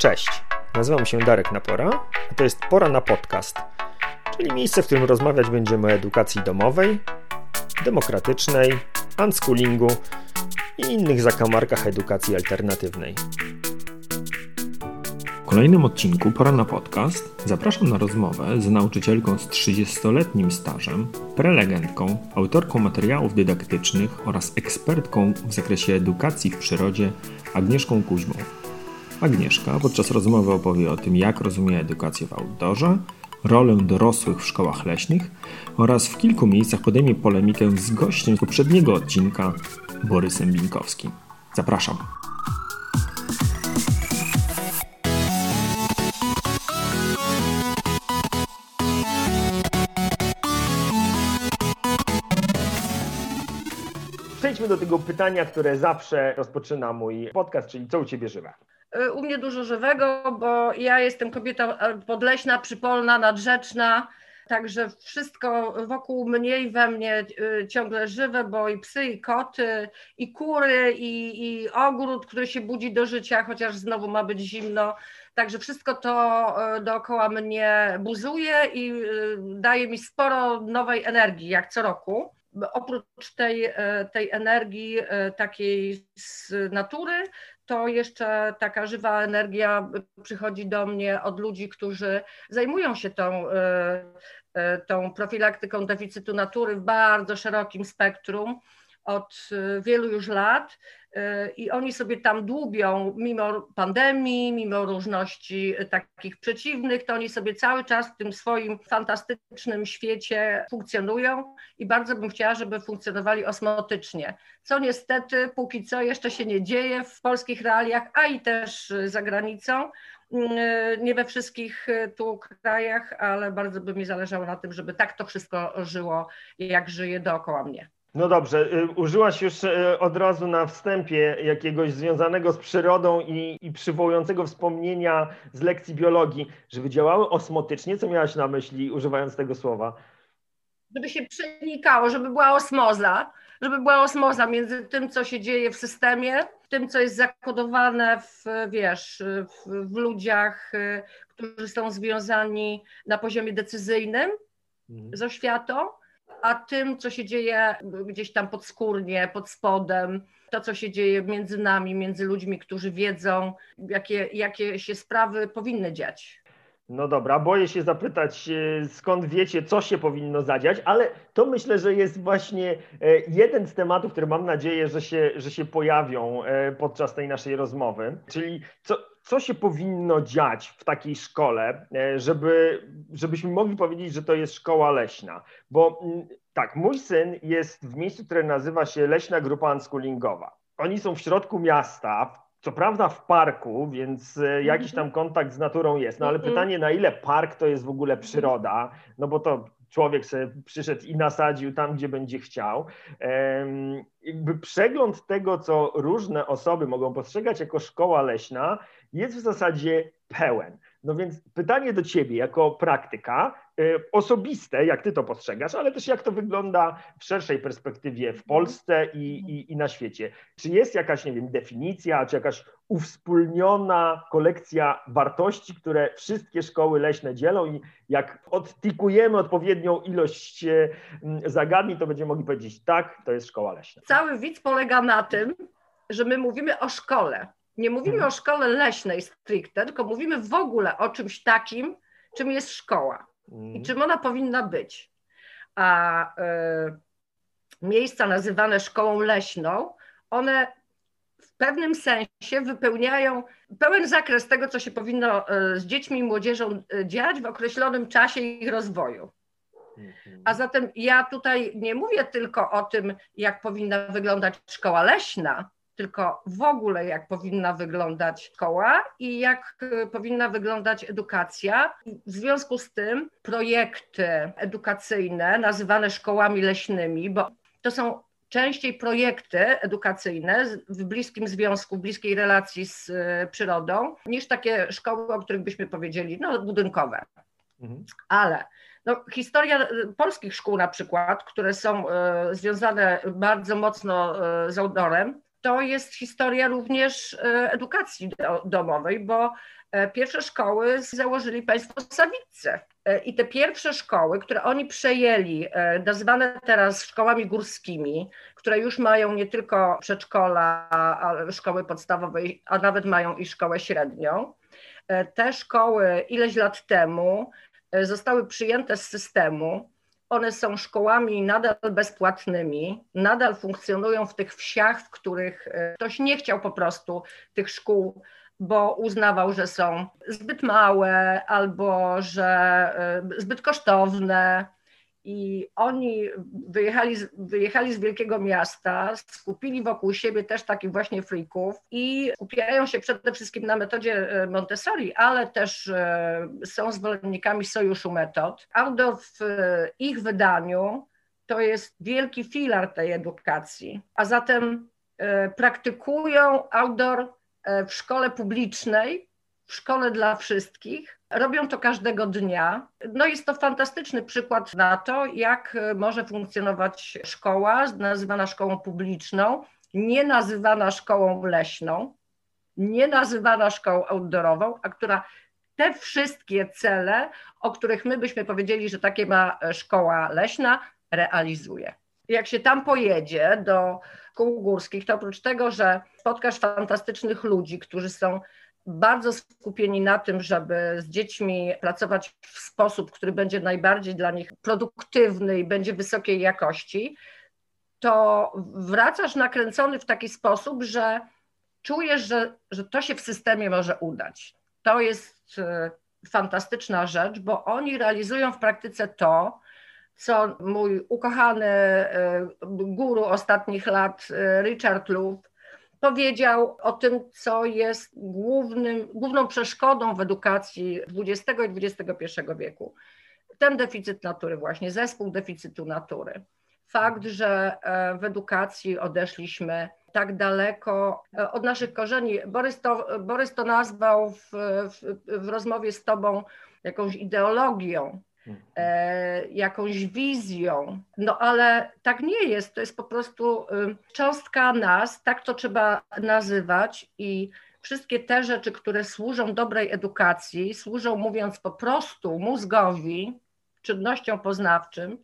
Cześć, nazywam się Darek Napora, a to jest Pora na Podcast, czyli miejsce, w którym rozmawiać będziemy o edukacji domowej, demokratycznej, unschoolingu i innych zakamarkach edukacji alternatywnej. W kolejnym odcinku Pora na Podcast zapraszam na rozmowę z nauczycielką z 30-letnim stażem, prelegentką, autorką materiałów dydaktycznych oraz ekspertką w zakresie edukacji w przyrodzie Agnieszką Kuźmą. Agnieszka podczas rozmowy opowie o tym, jak rozumie edukację w outdoorze, rolę dorosłych w szkołach leśnych oraz w kilku miejscach podejmie polemikę z gościem z poprzedniego odcinka, Borysem Binkowskim. Zapraszam. Przejdźmy do tego pytania, które zawsze rozpoczyna mój podcast, czyli co u Ciebie żywe? Y, u mnie dużo żywego, bo ja jestem kobieta podleśna, przypolna, nadrzeczna, także wszystko wokół mnie i we mnie y, ciągle żywe, bo i psy, i koty, i kury, i, i ogród, który się budzi do życia, chociaż znowu ma być zimno. Także wszystko to y, dookoła mnie buzuje i daje mi sporo nowej energii, jak co roku oprócz tej, tej energii takiej z natury, to jeszcze taka żywa energia przychodzi do mnie od ludzi, którzy zajmują się tą, e, e, tą profilaktyką deficytu natury w bardzo szerokim spektrum od e, wielu już lat i oni sobie tam dłubią, mimo pandemii, mimo różności takich przeciwnych, to oni sobie cały czas w tym swoim fantastycznym świecie funkcjonują i bardzo bym chciała, żeby funkcjonowali osmotycznie, co niestety póki co jeszcze się nie dzieje w polskich realiach, a i też za granicą. Nie we wszystkich tu krajach, ale bardzo by mi zależało na tym, żeby tak to wszystko żyło, jak żyje dookoła mnie. No dobrze, y, użyłaś już y, od razu na wstępie jakiegoś związanego z przyrodą i, i przywołującego wspomnienia z lekcji biologii, żeby działały osmotycznie. Co miałaś na myśli, używając tego słowa? Żeby się przenikało, żeby była osmoza, żeby była osmoza między tym, co się dzieje w systemie, tym, co jest zakodowane w, wiesz, w, w ludziach, y, którzy są związani na poziomie decyzyjnym mhm. z oświatą, a tym, co się dzieje gdzieś tam podskórnie, pod spodem, to, co się dzieje między nami, między ludźmi, którzy wiedzą, jakie, jakie się sprawy powinny dziać. No dobra, boję się zapytać, e, skąd wiecie, co się powinno zadziać, ale to myślę, że jest właśnie e, jeden z tematów, który mam nadzieję, że się, że się pojawią e, podczas tej naszej rozmowy. Czyli co, co się powinno dziać w takiej szkole, żeby, żebyśmy mogli powiedzieć, że to jest szkoła leśna? Bo mm, tak, mój syn jest w miejscu, które nazywa się Leśna Grupa Unschoolingowa. Oni są w środku miasta, co prawda w parku, więc e, jakiś tam kontakt z naturą jest, no ale mhm. pytanie, na ile park to jest w ogóle przyroda, no bo to człowiek sobie przyszedł i nasadził tam, gdzie będzie chciał. Jakby przegląd tego, co różne osoby mogą postrzegać jako szkoła leśna, jest w zasadzie pełen. No więc pytanie do ciebie jako praktyka, osobiste, jak ty to postrzegasz, ale też jak to wygląda w szerszej perspektywie w Polsce i, i, i na świecie. Czy jest jakaś, nie wiem, definicja, czy jakaś uwspólniona kolekcja wartości, które wszystkie szkoły leśne dzielą i jak odtikujemy odpowiednią ilość y, zagadnień, to będziemy mogli powiedzieć tak, to jest szkoła leśna. Cały widz polega na tym, że my mówimy o szkole nie mówimy mhm. o szkole leśnej stricte, tylko mówimy w ogóle o czymś takim, czym jest szkoła i mhm. czym ona powinna być. A y, miejsca nazywane szkołą leśną, one w pewnym sensie wypełniają pełen zakres tego, co się powinno e, z dziećmi i młodzieżą e, dziać w określonym czasie ich rozwoju. Mhm. A zatem ja tutaj nie mówię tylko o tym, jak powinna wyglądać szkoła leśna, tylko w ogóle jak powinna wyglądać szkoła i jak e, powinna wyglądać edukacja. W związku z tym projekty edukacyjne nazywane szkołami leśnymi, bo to są częściej projekty edukacyjne w bliskim związku, w bliskiej relacji z e, przyrodą, niż takie szkoły, o których byśmy powiedzieli, no budynkowe. Mhm. Ale no, historia e, polskich szkół na przykład, które są związane bardzo mocno z outdoorem, to jest historia również edukacji domowej, bo pierwsze szkoły założyli państwo Sawice. I te pierwsze szkoły, które oni przejęli, nazywane teraz szkołami górskimi, które już mają nie tylko przedszkola, szkoły podstawowe, a nawet mają i szkołę średnią, te szkoły ileś lat temu zostały przyjęte z systemu one są szkołami nadal bezpłatnymi, nadal funkcjonują w tych wsiach, w których e, ktoś nie chciał po prostu tych szkół, bo uznawał, że są zbyt małe albo że e, zbyt kosztowne i oni wyjechali, wyjechali z wielkiego miasta, skupili wokół siebie też takich właśnie freaków i skupiają się przede wszystkim na metodzie e, Montessori, ale też e, są zwolennikami sojuszu metod. Outdoor w e, ich wydaniu to jest wielki filar tej edukacji, a zatem praktykują outdoor w szkole publicznej, w szkole dla wszystkich, Robią to każdego dnia. No jest to fantastyczny przykład na to, jak może funkcjonować szkoła nazywana szkołą publiczną, nie nazywana szkołą leśną, nie nazywana szkołą outdoorową, a która te wszystkie cele, o których my byśmy powiedzieli, że takie ma szkoła leśna, realizuje. Jak się tam pojedzie do szkół górskich, to oprócz tego, że spotkasz fantastycznych ludzi, którzy są bardzo skupieni na tym, żeby z dziećmi pracować w sposób, który będzie najbardziej dla nich produktywny i będzie wysokiej jakości, to wracasz nakręcony w taki sposób, że czujesz, że, że to się w systemie może udać. To jest e, fantastyczna rzecz, bo oni realizują w praktyce to, co mój ukochany e, guru ostatnich lat, e, Richard Louv, powiedział o tym, co jest głównym, główną przeszkodą w edukacji XX i XXI wieku. Ten deficyt natury, właśnie zespół deficytu natury. Fakt, że e, w edukacji odeszliśmy tak daleko e, od naszych korzeni. Borys to, Borys to nazwał w, w, w rozmowie z Tobą jakąś ideologią, jakąś wizją. No ale tak nie jest. To jest po prostu cząstka nas, tak to trzeba nazywać i wszystkie te rzeczy, które służą dobrej edukacji, służą mówiąc po prostu mózgowi, czynnościom poznawczym,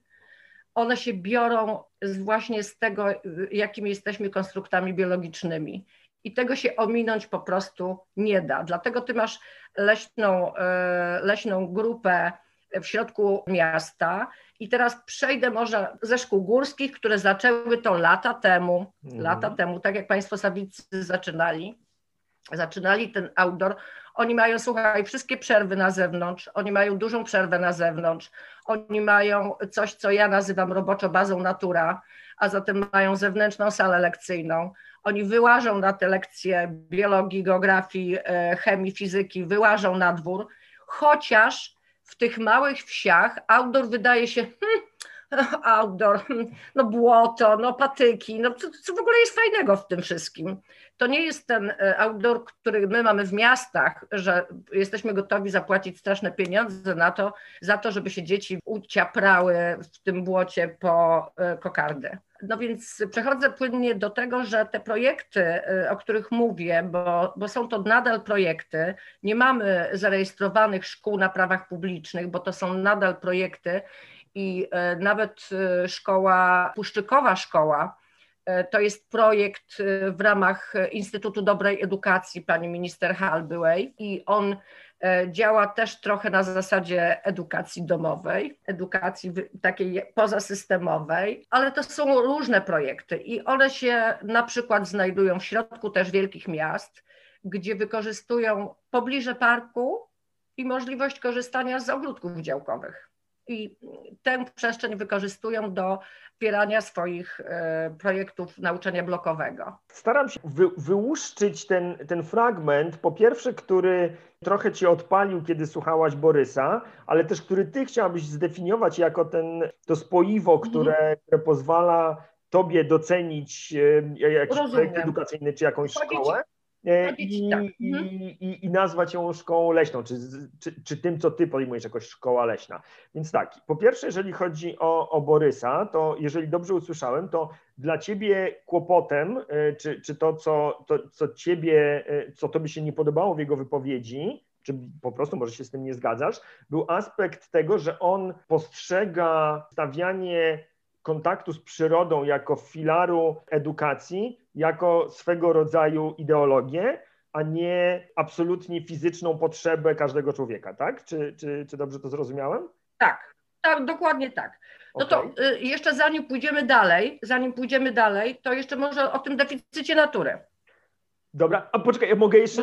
one się biorą z właśnie z tego, y, jakimi jesteśmy konstruktami biologicznymi. I tego się ominąć po prostu nie da. Dlatego ty masz leśną, y, leśną grupę w środku miasta. I teraz przejdę może ze szkół górskich, które zaczęły to lata temu, mhm. lata temu, tak jak Państwo Sawicy zaczynali, zaczynali ten outdoor. Oni mają, słuchaj, wszystkie przerwy na zewnątrz, oni mają dużą przerwę na zewnątrz, oni mają coś, co ja nazywam roboczo bazą natura, a zatem mają zewnętrzną salę lekcyjną. Oni wyłażą na te lekcje biologii, geografii, e, chemii, fizyki, wyłażą na dwór, chociaż w tych małych wsiach outdoor wydaje się, hmm, outdoor, no błoto, no patyki, no co, co w ogóle jest fajnego w tym wszystkim? To nie jest ten e, outdoor, który my mamy w miastach, że jesteśmy gotowi zapłacić straszne pieniądze na to, za to, żeby się dzieci uciaprały w tym błocie po e, kokardę. No więc przechodzę płynnie do tego, że te projekty, y, o których mówię, bo, bo są to nadal projekty, nie mamy zarejestrowanych szkół na prawach publicznych, bo to są nadal projekty i y, nawet y, szkoła, Puszczykowa Szkoła, to jest projekt w ramach Instytutu Dobrej Edukacji pani minister Hal i on działa też trochę na zasadzie edukacji domowej, edukacji takiej pozasystemowej, ale to są różne projekty i one się na przykład znajdują w środku też wielkich miast, gdzie wykorzystują pobliże parku i możliwość korzystania z ogródków działkowych. I tę przestrzeń wykorzystują do wspierania swoich e, projektów nauczania blokowego. Staram się wy, wyłuszczyć ten, ten fragment, po pierwsze, który trochę cię odpalił, kiedy słuchałaś Borysa, ale też który ty chciałabyś zdefiniować jako ten, to spoiwo, mhm. które, mhm. które pozwala tobie docenić e, jakiś Rozumiem. projekt edukacyjny czy jakąś szkołę. E, i, tak. i, mhm. i, i, nazwać ją szkołą leśną, czy, czy, czy, tym, co ty pojmujesz jakoś szkoła leśna. Więc tak, po pierwsze, jeżeli chodzi o, o Borysa, to jeżeli dobrze usłyszałem, to dla ciebie kłopotem, e, czy, czy to, co, to, co ciebie, e, co tobie się nie podobało w jego wypowiedzi, czy po prostu może się z tym nie zgadzasz, był aspekt tego, że on postrzega stawianie kontaktu z przyrodą jako filaru edukacji, jako swego rodzaju ideologię, a nie absolutnie fizyczną potrzebę każdego człowieka, tak? Czy, czy, czy dobrze to zrozumiałem? Tak, tak, dokładnie tak. No okay. to y, jeszcze zanim pójdziemy dalej, zanim pójdziemy dalej, to jeszcze może o tym deficycie natury. Dobra, a poczekaj, ja mogę jeszcze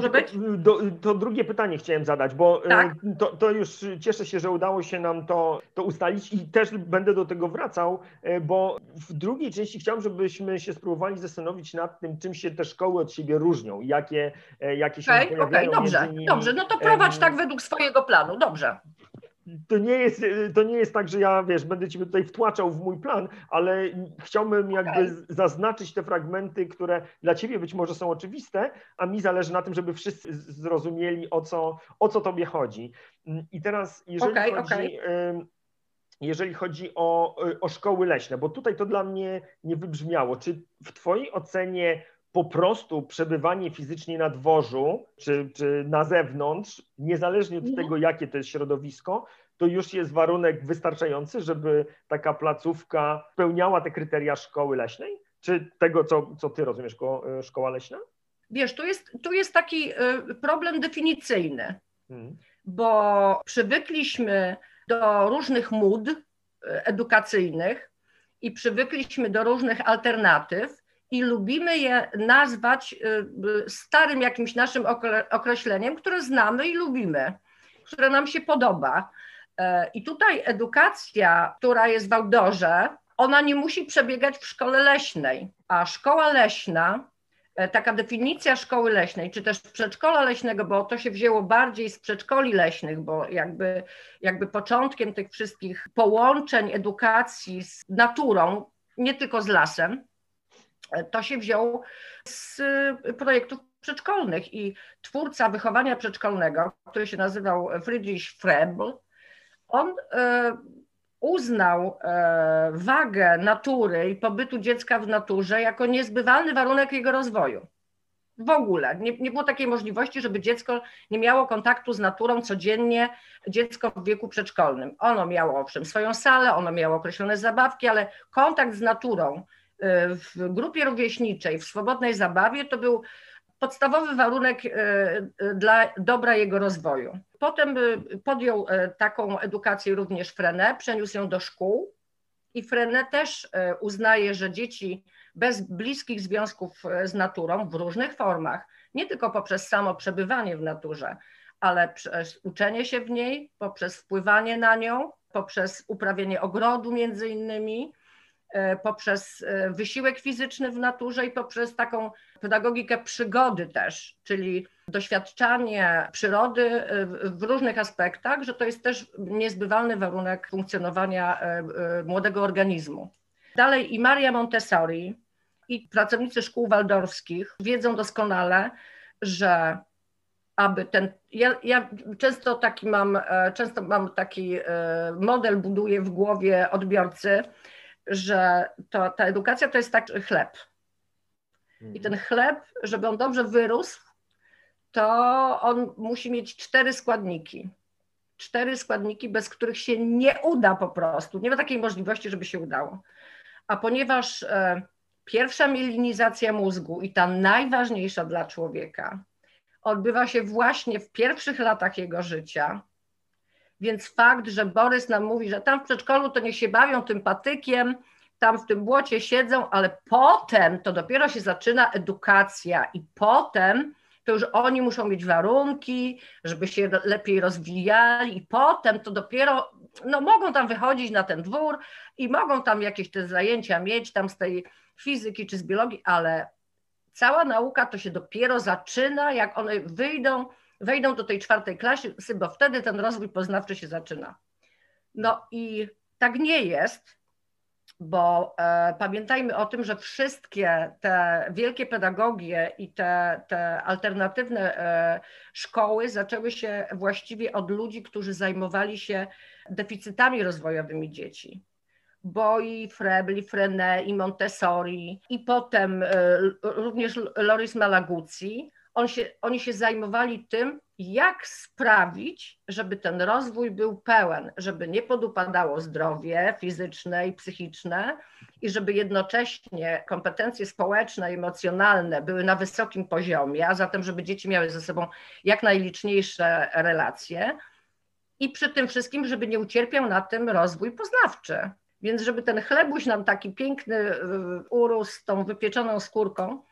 do, to drugie pytanie chciałem zadać, bo e, tak? to, to, już cieszę się, że udało się nam to, to ustalić i też będę do tego wracał, e, bo w drugiej części chciałem, żebyśmy się spróbowali zastanowić nad tym, czym się te szkoły od siebie różnią, jakie, jakie się okay, pojawiają. Okej, okay, dobrze, dobrze, no to prowadź tak według swojego planu, dobrze to nie, jest, to nie jest tak, że ja, wiesz, będę ciebie tutaj wtłaczał w mój plan, ale chciałbym jakby zaznaczyć te fragmenty, które dla ciebie być może są oczywiste, a mi zależy na tym, żeby wszyscy zrozumieli, o co, o co tobie chodzi. I teraz, jeżeli okay, chodzi... Okay. Jeżeli chodzi o, o szkoły leśne, bo tutaj to dla mnie nie wybrzmiało. Czy w Twojej ocenie po prostu przebywanie fizycznie na dworzu czy, czy na zewnątrz, niezależnie od mhm. tego, jakie to jest środowisko, to już jest warunek wystarczający, żeby taka placówka spełniała te kryteria szkoły leśnej? Czy tego, co, co ty rozumiesz, e, szkoła leśna? Wiesz, tu jest, tu jest taki e, problem definicyjny, hmm. bo przywykliśmy do różnych mód e, edukacyjnych i przywykliśmy do różnych alternatyw, i lubimy je nazwać y, starym jakimś naszym określeniem, które znamy i lubimy, które nam się podoba. E, I tutaj edukacja, która jest w outdoorze, ona nie musi przebiegać w szkole leśnej, a szkoła leśna, e, taka definicja szkoły leśnej, czy też przedszkola leśnego, bo to się wzięło bardziej z przedszkoli leśnych, bo jakby, jakby początkiem tych wszystkich połączeń edukacji z naturą, nie tylko z lasem, to się wziął z y, projektów przedszkolnych i twórca wychowania przedszkolnego, który się nazywał Friedrich Frebl, on y, uznał y, wagę natury i pobytu dziecka w naturze jako niezbywalny warunek jego rozwoju. W ogóle nie, nie było takiej możliwości, żeby dziecko nie miało kontaktu z naturą codziennie, dziecko w wieku przedszkolnym. Ono miało owszem swoją salę, ono miało określone zabawki, ale kontakt z naturą w grupie rówieśniczej, w swobodnej zabawie, to był podstawowy warunek e, e, dla dobra jego rozwoju. Potem e, podjął taką edukację również Frenet, przeniósł ją do szkół i Frenet też uznaje, że dzieci bez bliskich związków z naturą w różnych formach, nie tylko poprzez samo przebywanie w naturze, ale przez uczenie się w niej, poprzez wpływanie na nią, poprzez uprawienie ogrodu między innymi, poprzez e, wysiłek fizyczny w naturze i poprzez taką pedagogikę przygody też, czyli doświadczanie przyrody e, w różnych aspektach, że to jest też niezbywalny warunek funkcjonowania młodego organizmu. Dalej i Maria Montessori i pracownicy szkół waldorskich wiedzą doskonale, że aby ten, ja, ja, często taki mam, często mam taki model buduję w głowie odbiorcy, że to, ta edukacja to jest tak chleb. I ten chleb, żeby on dobrze wyrósł, to on musi mieć cztery składniki. Cztery składniki, bez których się nie uda po prostu. Nie ma takiej możliwości, żeby się udało. A ponieważ e, pierwsza mielinizacja mózgu i ta najważniejsza dla człowieka odbywa się właśnie w pierwszych latach jego życia, więc fakt, że Borys nam mówi, że tam w przedszkolu to niech się bawią tym patykiem, tam w tym błocie siedzą, ale potem to dopiero się zaczyna edukacja i potem to już oni muszą mieć warunki, żeby się lepiej rozwijali i potem to dopiero, no mogą tam wychodzić na ten dwór i mogą tam jakieś te zajęcia mieć tam z tej fizyki czy z biologii, ale cała nauka to się dopiero zaczyna, jak one wyjdą wejdą do tej czwartej klasy, bo wtedy ten rozwój poznawczy się zaczyna. No i tak nie jest. bo e, pamiętajmy o tym, że wszystkie te wielkie pedagogie i te, te alternatywne e, szkoły zaczęły się właściwie od ludzi, którzy zajmowali się deficytami rozwojowymi dzieci. Bo i Frenet, i Montessori, i potem e, również Loris Malaguzzi, on się, oni się zajmowali tym, jak sprawić, żeby ten rozwój był pełen, żeby nie podupadało zdrowie fizyczne i psychiczne i żeby jednocześnie kompetencje społeczne, emocjonalne były na wysokim poziomie, a zatem, żeby dzieci miały ze sobą jak najliczniejsze relacje i przy tym wszystkim, żeby nie ucierpiał na tym rozwój poznawczy. Więc żeby ten chlebuś nam taki piękny y, urósł z tą wypieczoną skórką,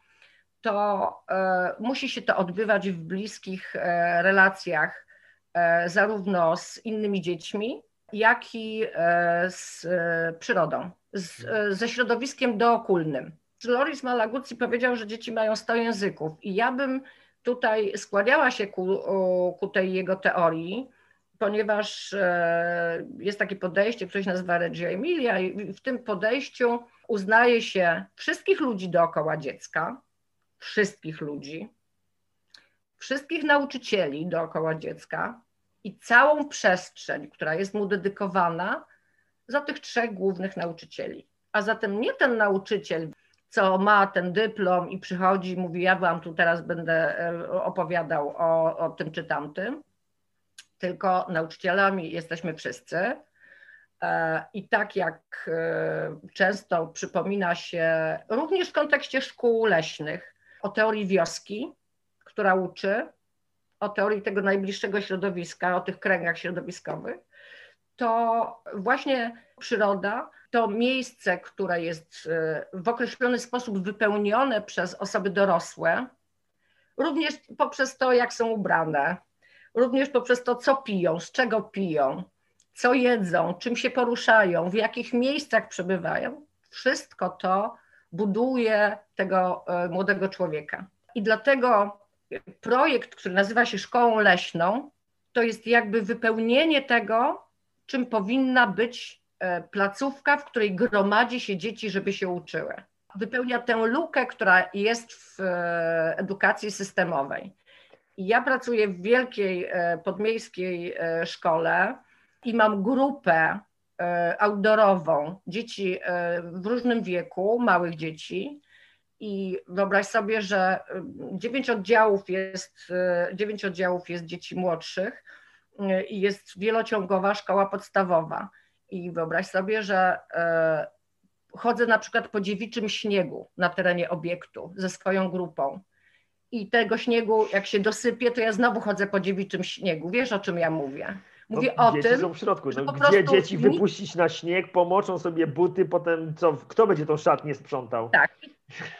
to e, musi się to odbywać w bliskich e, relacjach e, zarówno z innymi dziećmi, jak i z przyrodą, z, ze środowiskiem dookulnym. Loris Malaguzzi powiedział, że dzieci mają 100 języków i ja bym tutaj składała się ku, ku tej jego teorii, ponieważ jest takie podejście, które nazywa Reggio Emilia i w tym podejściu uznaje się wszystkich ludzi dookoła dziecka, wszystkich ludzi, wszystkich nauczycieli dookoła dziecka i całą przestrzeń, która jest mu dedykowana za tych trzech głównych nauczycieli. A zatem nie ten nauczyciel, co ma ten dyplom i przychodzi i mówi, ja wam tu teraz będę e, opowiadał o, o tym czy tamtym, tylko nauczycielami jesteśmy wszyscy. E, I tak jak e, często przypomina się również w kontekście szkół leśnych, o teorii wioski, która uczy, o teorii tego najbliższego środowiska, o tych kręgach środowiskowych, to właśnie przyroda to miejsce, które jest e, w określony sposób wypełnione przez osoby dorosłe, również poprzez to, jak są ubrane, również poprzez to, co piją, z czego piją, co jedzą, czym się poruszają, w jakich miejscach przebywają. Wszystko to buduje tego e, młodego człowieka. I dlatego projekt, który nazywa się Szkołą Leśną, to jest jakby wypełnienie tego, czym powinna być e, placówka, w której gromadzi się dzieci, żeby się uczyły. Wypełnia tę lukę, która jest w e, edukacji systemowej. Ja pracuję w wielkiej podmiejskiej szkole i mam grupę outdoorową dzieci e, w różnym wieku, małych dzieci. I wyobraź sobie, że e, dziewięć oddziałów jest, dziewięć oddziałów jest dzieci młodszych i jest wielociągowa szkoła podstawowa. I wyobraź sobie, że chodzę na przykład po dziewiczym śniegu na terenie obiektu ze swoją grupą. I tego śniegu, jak się dosypie, to ja znowu chodzę po dziewiczym śniegu. Wiesz, o czym ja mówię? Mówię no, o dzieci tym. są w środku. No, gdzie dzieci wypuścić na śnieg, pomoczą sobie buty, potem co, kto będzie tą szatnię sprzątał? Tak.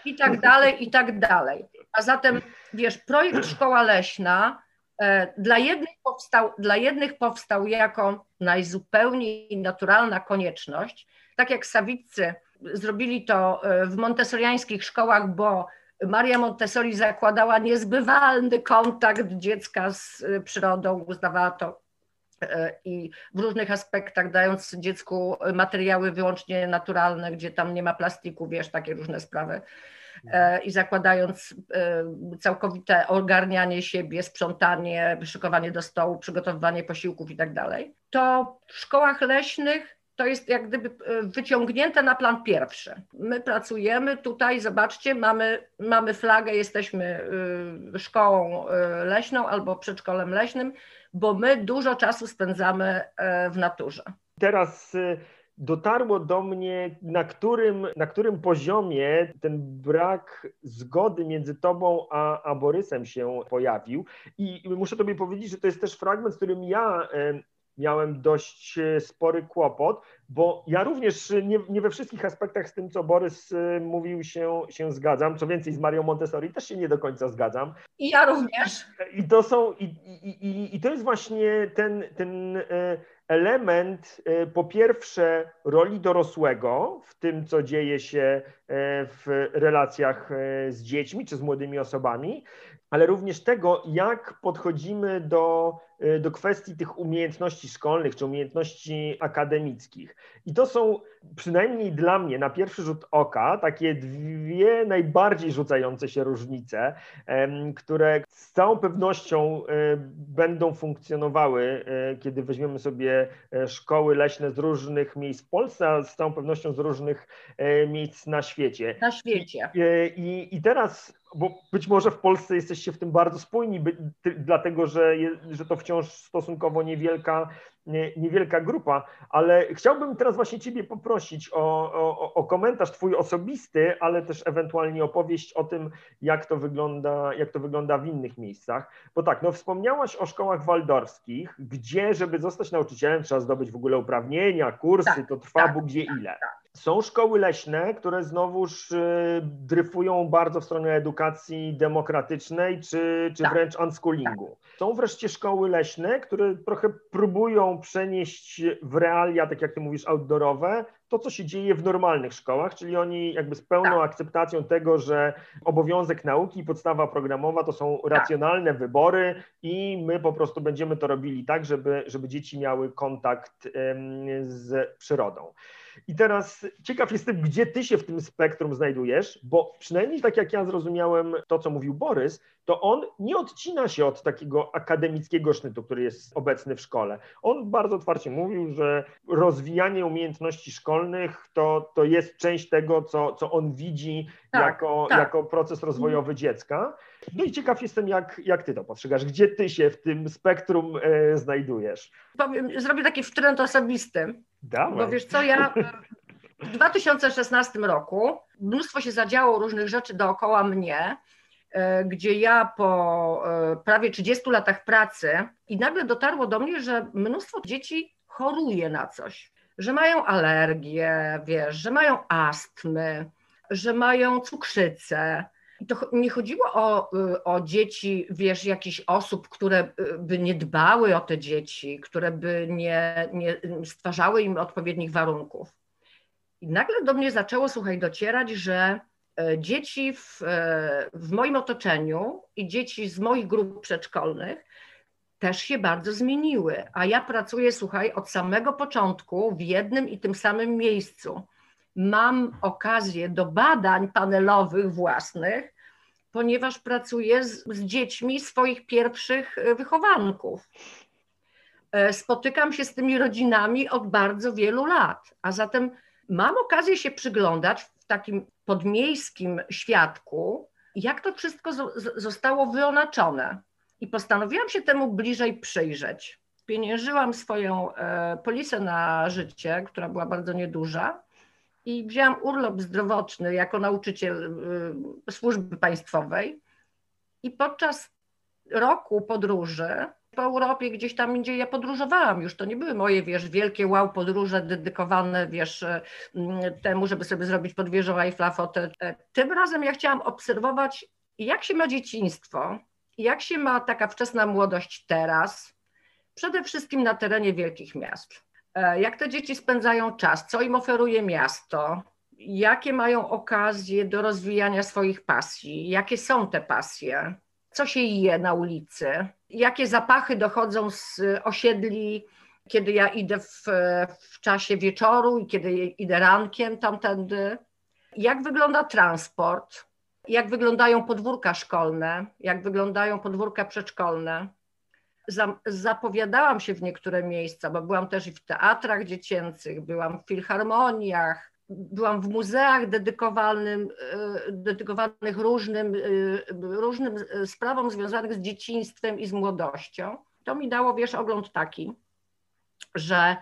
I tak dalej, i tak dalej. A zatem, wiesz, projekt Szkoła Leśna e, dla jednych, powstał, dla jednych powstał jako najzupełniej naturalna konieczność, tak jak Sawiccy zrobili to e, w montessoriańskich szkołach, bo Maria Montessori zakładała niezbywalny kontakt dziecka z e, przyrodą, uznawała to i w różnych aspektach dając dziecku materiały wyłącznie naturalne, gdzie tam nie ma plastiku, wiesz, takie różne sprawy. E, I zakładając e, całkowite ogarnianie siebie, sprzątanie, szykowanie do stołu, przygotowywanie posiłków i tak dalej, to w szkołach leśnych to jest jak gdyby wyciągnięte na plan pierwszy. My pracujemy tutaj, zobaczcie, mamy, mamy flagę, jesteśmy szkołą leśną albo przedszkolem leśnym, bo my dużo czasu spędzamy e, w naturze. Teraz e, dotarło do mnie, na którym, na którym poziomie ten brak zgody między tobą a, a Borysem się pojawił. I muszę tobie powiedzieć, że to jest też fragment, z którym ja e, miałem dość spory kłopot, bo ja również nie, nie, we wszystkich aspektach z tym, co Borys mówił, się, się zgadzam. Co więcej, z Marią Montessori też się nie do końca zgadzam. I ja również. I to są, i, i, i, i to jest właśnie ten, ten e, element, e, po pierwsze, roli dorosłego w tym, co dzieje się e, w relacjach z dziećmi czy z młodymi osobami. Ale również tego, jak podchodzimy do, y, do kwestii tych umiejętności szkolnych czy umiejętności akademickich. I to są przynajmniej dla mnie na pierwszy rzut oka takie dwie najbardziej rzucające się różnice, które z całą pewnością y, będą funkcjonowały, y, kiedy weźmiemy sobie e, szkoły leśne z różnych miejsc w Polsce, a z całą pewnością z różnych e, miejsc na świecie. Na świecie. I, i, i teraz bo być może w Polsce jesteście w tym bardzo spójni, by, ty, dlatego że, je, że to wciąż stosunkowo niewielka, nie, niewielka grupa, ale chciałbym teraz właśnie Ciebie poprosić o, o, o, komentarz Twój osobisty, ale też ewentualnie opowieść o tym, jak to wygląda, jak to wygląda w innych miejscach. Bo tak, no wspomniałaś o szkołach waldorskich, gdzie, żeby zostać nauczycielem, trzeba zdobyć w ogóle uprawnienia, kursy, tak, to trwa tak, Bóg wie tak, ile. Tak. Są szkoły leśne, które znowuż y, dryfują bardzo w stronę edukacji demokratycznej czy, czy tak. wręcz unschoolingu. Tak. Są wreszcie szkoły leśne, które trochę próbują przenieść w realia, tak jak ty mówisz, outdoorowe, to, co się dzieje w normalnych szkołach, czyli oni jakby z pełną tak. akceptacją tego, że obowiązek nauki i podstawa programowa to są tak. racjonalne wybory i my po prostu będziemy to robili tak, żeby, żeby dzieci miały kontakt z przyrodą. I teraz ciekaw jestem, gdzie ty się w tym spektrum znajdujesz, bo przynajmniej tak jak ja zrozumiałem to, co mówił Borys, to on nie odcina się od takiego akademickiego sznytu, który jest obecny w szkole. On bardzo otwarcie mówił, że rozwijanie umiejętności szkolnych to, to jest część tego, co, co on widzi tak, jako, tak. jako proces rozwojowy dziecka. No i ciekaw jestem, jak, jak ty to postrzegasz, gdzie ty się w tym spektrum e, znajdujesz. Powiem, zrobię taki wtręt osobisty. Dawaj. Bo wiesz co, ja w 2016 roku mnóstwo się zadziało różnych rzeczy dookoła mnie, e, gdzie ja po e, prawie 30 latach pracy i nagle dotarło do mnie, że mnóstwo dzieci choruje na coś, że mają alergię, wiesz, że mają astmy, że mają cukrzycę, i to nie chodziło o, y, o dzieci, wiesz, jakichś osób, które y, by nie dbały o te dzieci, które by nie, nie stwarzały im odpowiednich warunków. I nagle do mnie zaczęło, słuchaj, docierać, że e, dzieci w, e, w moim otoczeniu i dzieci z moich grup przedszkolnych też się bardzo zmieniły. A ja pracuję, słuchaj, od samego początku w jednym i tym samym miejscu mam okazję do badań panelowych własnych, ponieważ pracuję z, z dziećmi swoich pierwszych e, wychowanków. E, spotykam się z tymi rodzinami od bardzo wielu lat, a zatem mam okazję się przyglądać w takim podmiejskim świadku, jak to wszystko zostało wyonaczone. I postanowiłam się temu bliżej przyjrzeć. Pieniężyłam swoją e, polisę na życie, która była bardzo nieduża, i wzięłam urlop zdrowotny jako nauczyciel y, służby państwowej i podczas roku podróży po Europie, gdzieś tam indziej ja podróżowałam już, to nie były moje, wiesz, wielkie wow podróże dedykowane, wiesz, y, temu, żeby sobie zrobić pod wieżą Eiffla fotę. Tym razem ja chciałam obserwować, jak się ma dzieciństwo, jak się ma taka wczesna młodość teraz, przede wszystkim na terenie wielkich miast. E, jak te dzieci spędzają czas, co im oferuje miasto, jakie mają okazje do rozwijania swoich pasji, jakie są te pasje, co się je na ulicy, jakie zapachy dochodzą z osiedli, kiedy ja idę w, w czasie wieczoru i kiedy idę rankiem tamtędy, jak wygląda transport, jak wyglądają podwórka szkolne, jak wyglądają podwórka przedszkolne zapowiadałam się w niektóre miejsca, bo byłam też i w teatrach dziecięcych, byłam w filharmoniach, byłam w muzeach dedykowanym, e, dedykowanych różnym, e, różnym sprawom związanych z dzieciństwem i z młodością. To mi dało, wiesz, ogląd taki, że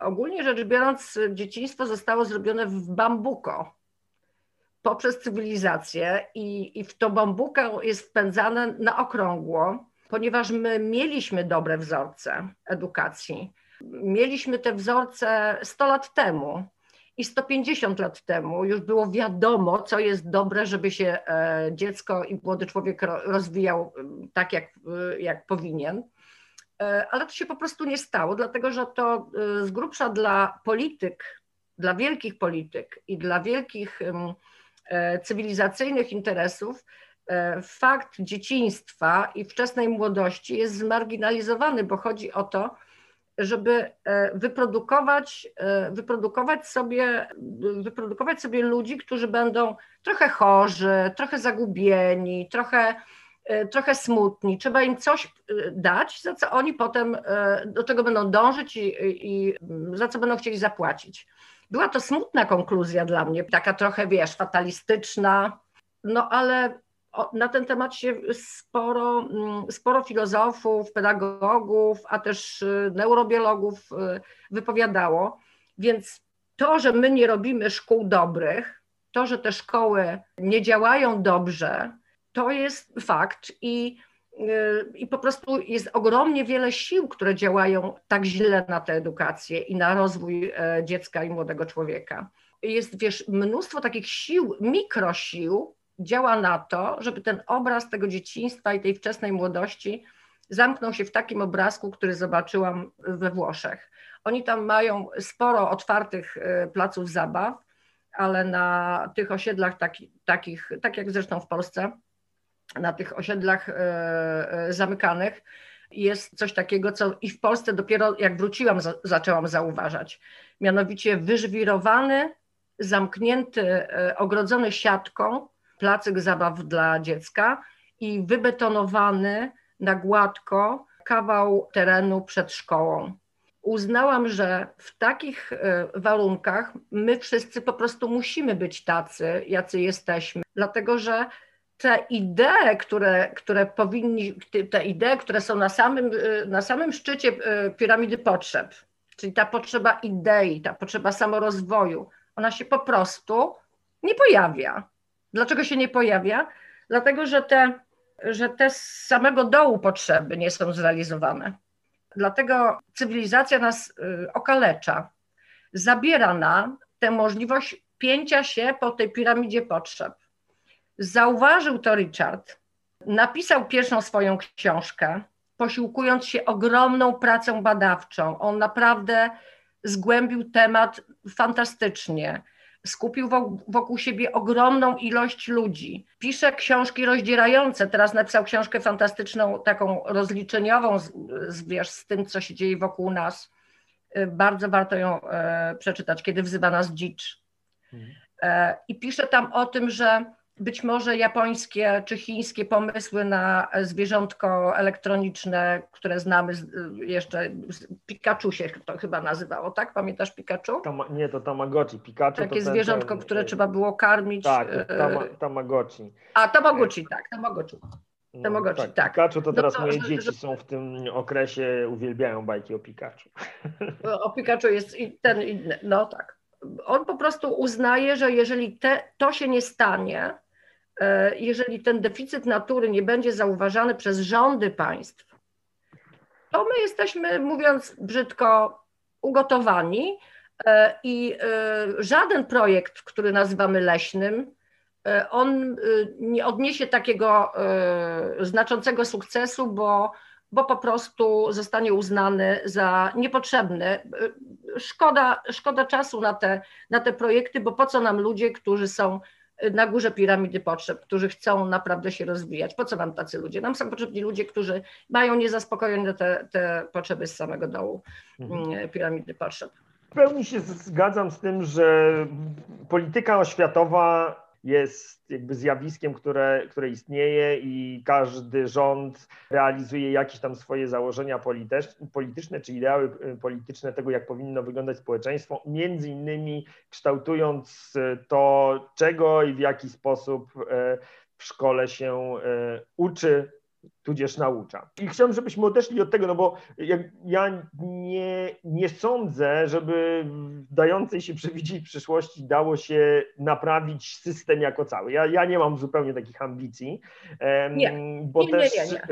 ogólnie rzecz biorąc, dzieciństwo zostało zrobione w bambuko poprzez cywilizację i, i w to bambuko jest wpędzane na okrągło ponieważ my mieliśmy dobre wzorce edukacji. Mieliśmy te wzorce 100 lat temu i 150 lat temu już było wiadomo, co jest dobre, żeby się e, dziecko i młody człowiek rozwijał tak, jak, jak powinien. E, ale to się po prostu nie stało, dlatego że to e, z grubsza dla polityk, dla wielkich polityk i dla wielkich cywilizacyjnych interesów e, fakt dzieciństwa i wczesnej młodości jest zmarginalizowany, bo chodzi o to, żeby e, wyprodukować, e, wyprodukować, sobie, wyprodukować sobie ludzi, którzy będą trochę chorzy, trochę zagubieni, trochę, trochę smutni. Trzeba im coś dać, za co oni potem do czego będą dążyć i, i za co będą chcieli zapłacić. Była to smutna konkluzja dla mnie, taka trochę, wiesz, fatalistyczna, no ale na ten temat się sporo, mm, sporo filozofów, pedagogów, a też y, neurobiologów y, wypowiadało. Więc to, że my nie robimy szkół dobrych, to, że te szkoły nie działają dobrze, to jest fakt i i po prostu jest ogromnie wiele sił, które działają tak źle na tę edukację i na rozwój e, dziecka i młodego człowieka. Jest, wiesz, mnóstwo takich sił, mikrosił działa na to, żeby ten obraz tego dzieciństwa i tej wczesnej młodości zamknął się w takim obrazku, który zobaczyłam we Włoszech. Oni tam mają sporo otwartych e, placów zabaw, ale na tych osiedlach taki, takich, tak jak zresztą w Polsce, na tych osiedlach e, e, zamykanych jest coś takiego, co i w Polsce dopiero jak wróciłam, zaczęłam zauważać. Mianowicie wyżwirowany, zamknięty, ogrodzony siatką placyk zabaw dla dziecka i wybetonowany na gładko kawał terenu przed szkołą. Uznałam, że w takich warunkach my wszyscy po prostu musimy być tacy, jacy jesteśmy, dlatego że te idee, które, które powinni, te idee, które są na samym, na samym szczycie e, piramidy potrzeb, czyli ta potrzeba idei, ta potrzeba samorozwoju, ona się po prostu nie pojawia. Dlaczego się nie pojawia? Dlatego, że te, że te z samego dołu potrzeby nie są zrealizowane. Dlatego cywilizacja nas e, okalecza, zabiera nam tę możliwość pięcia się po tej piramidzie potrzeb. Zauważył to Richard, napisał pierwszą swoją książkę, posiłkując się ogromną pracą badawczą. On naprawdę zgłębił temat fantastycznie. Skupił wokół siebie ogromną ilość ludzi. Pisze książki rozdzierające. Teraz napisał książkę fantastyczną, taką rozliczeniową, z, z, wiesz, z tym, co się dzieje wokół nas. Bardzo warto ją e, przeczytać, kiedy wzywa nas dzicz. Mhm. E, I pisze tam o tym, że być może japońskie czy chińskie pomysły na zwierzątko elektroniczne, które znamy jeszcze, Pikachu się to chyba nazywało, tak? Pamiętasz Pikachu? Tama, nie, to Tamagotchi. Pikachu Takie to zwierzątko, ten, które trzeba było karmić. Tak, tama, Tamagotchi. A, Tamagotchi, tak, Tamagotchi. No, Tamagotchi, tak, tak. Pikachu to no teraz no moje dzieci że... są w tym okresie, uwielbiają bajki o Pikachu. O Pikachu jest ten inny, no tak. On po prostu uznaje, że jeżeli te, to się nie stanie, E, jeżeli ten deficyt natury nie będzie zauważany przez rządy państw, to my jesteśmy, mówiąc brzydko, ugotowani e, i e, żaden projekt, który nazywamy leśnym, on nie odniesie takiego znaczącego sukcesu, bo, bo po prostu zostanie uznany za niepotrzebny. Szkoda, szkoda czasu na te, na te projekty, bo po co nam ludzie, którzy są na górze piramidy potrzeb, którzy chcą naprawdę się rozwijać. Po co nam tacy ludzie? Nam są potrzebni ludzie, którzy mają niezaspokojone te, te potrzeby z samego dołu mhm. Mm, piramidy potrzeb. W pełni się zgadzam z tym, że polityka oświatowa jest jakby zjawiskiem, które, które istnieje i każdy rząd realizuje jakieś tam swoje założenia polityczne czy ideały y, polityczne tego, jak powinno wyglądać społeczeństwo, między innymi kształtując y, to, czego i w jaki sposób y, w szkole się uczy tudzież naucza. I chciałbym, żebyśmy odeszli od tego, no bo ja nie, nie sądzę, żeby w dającej się przewidzieć przyszłości dało się naprawić system jako cały. Ja, ja nie mam zupełnie takich ambicji, nie. bo, nie, też, nie,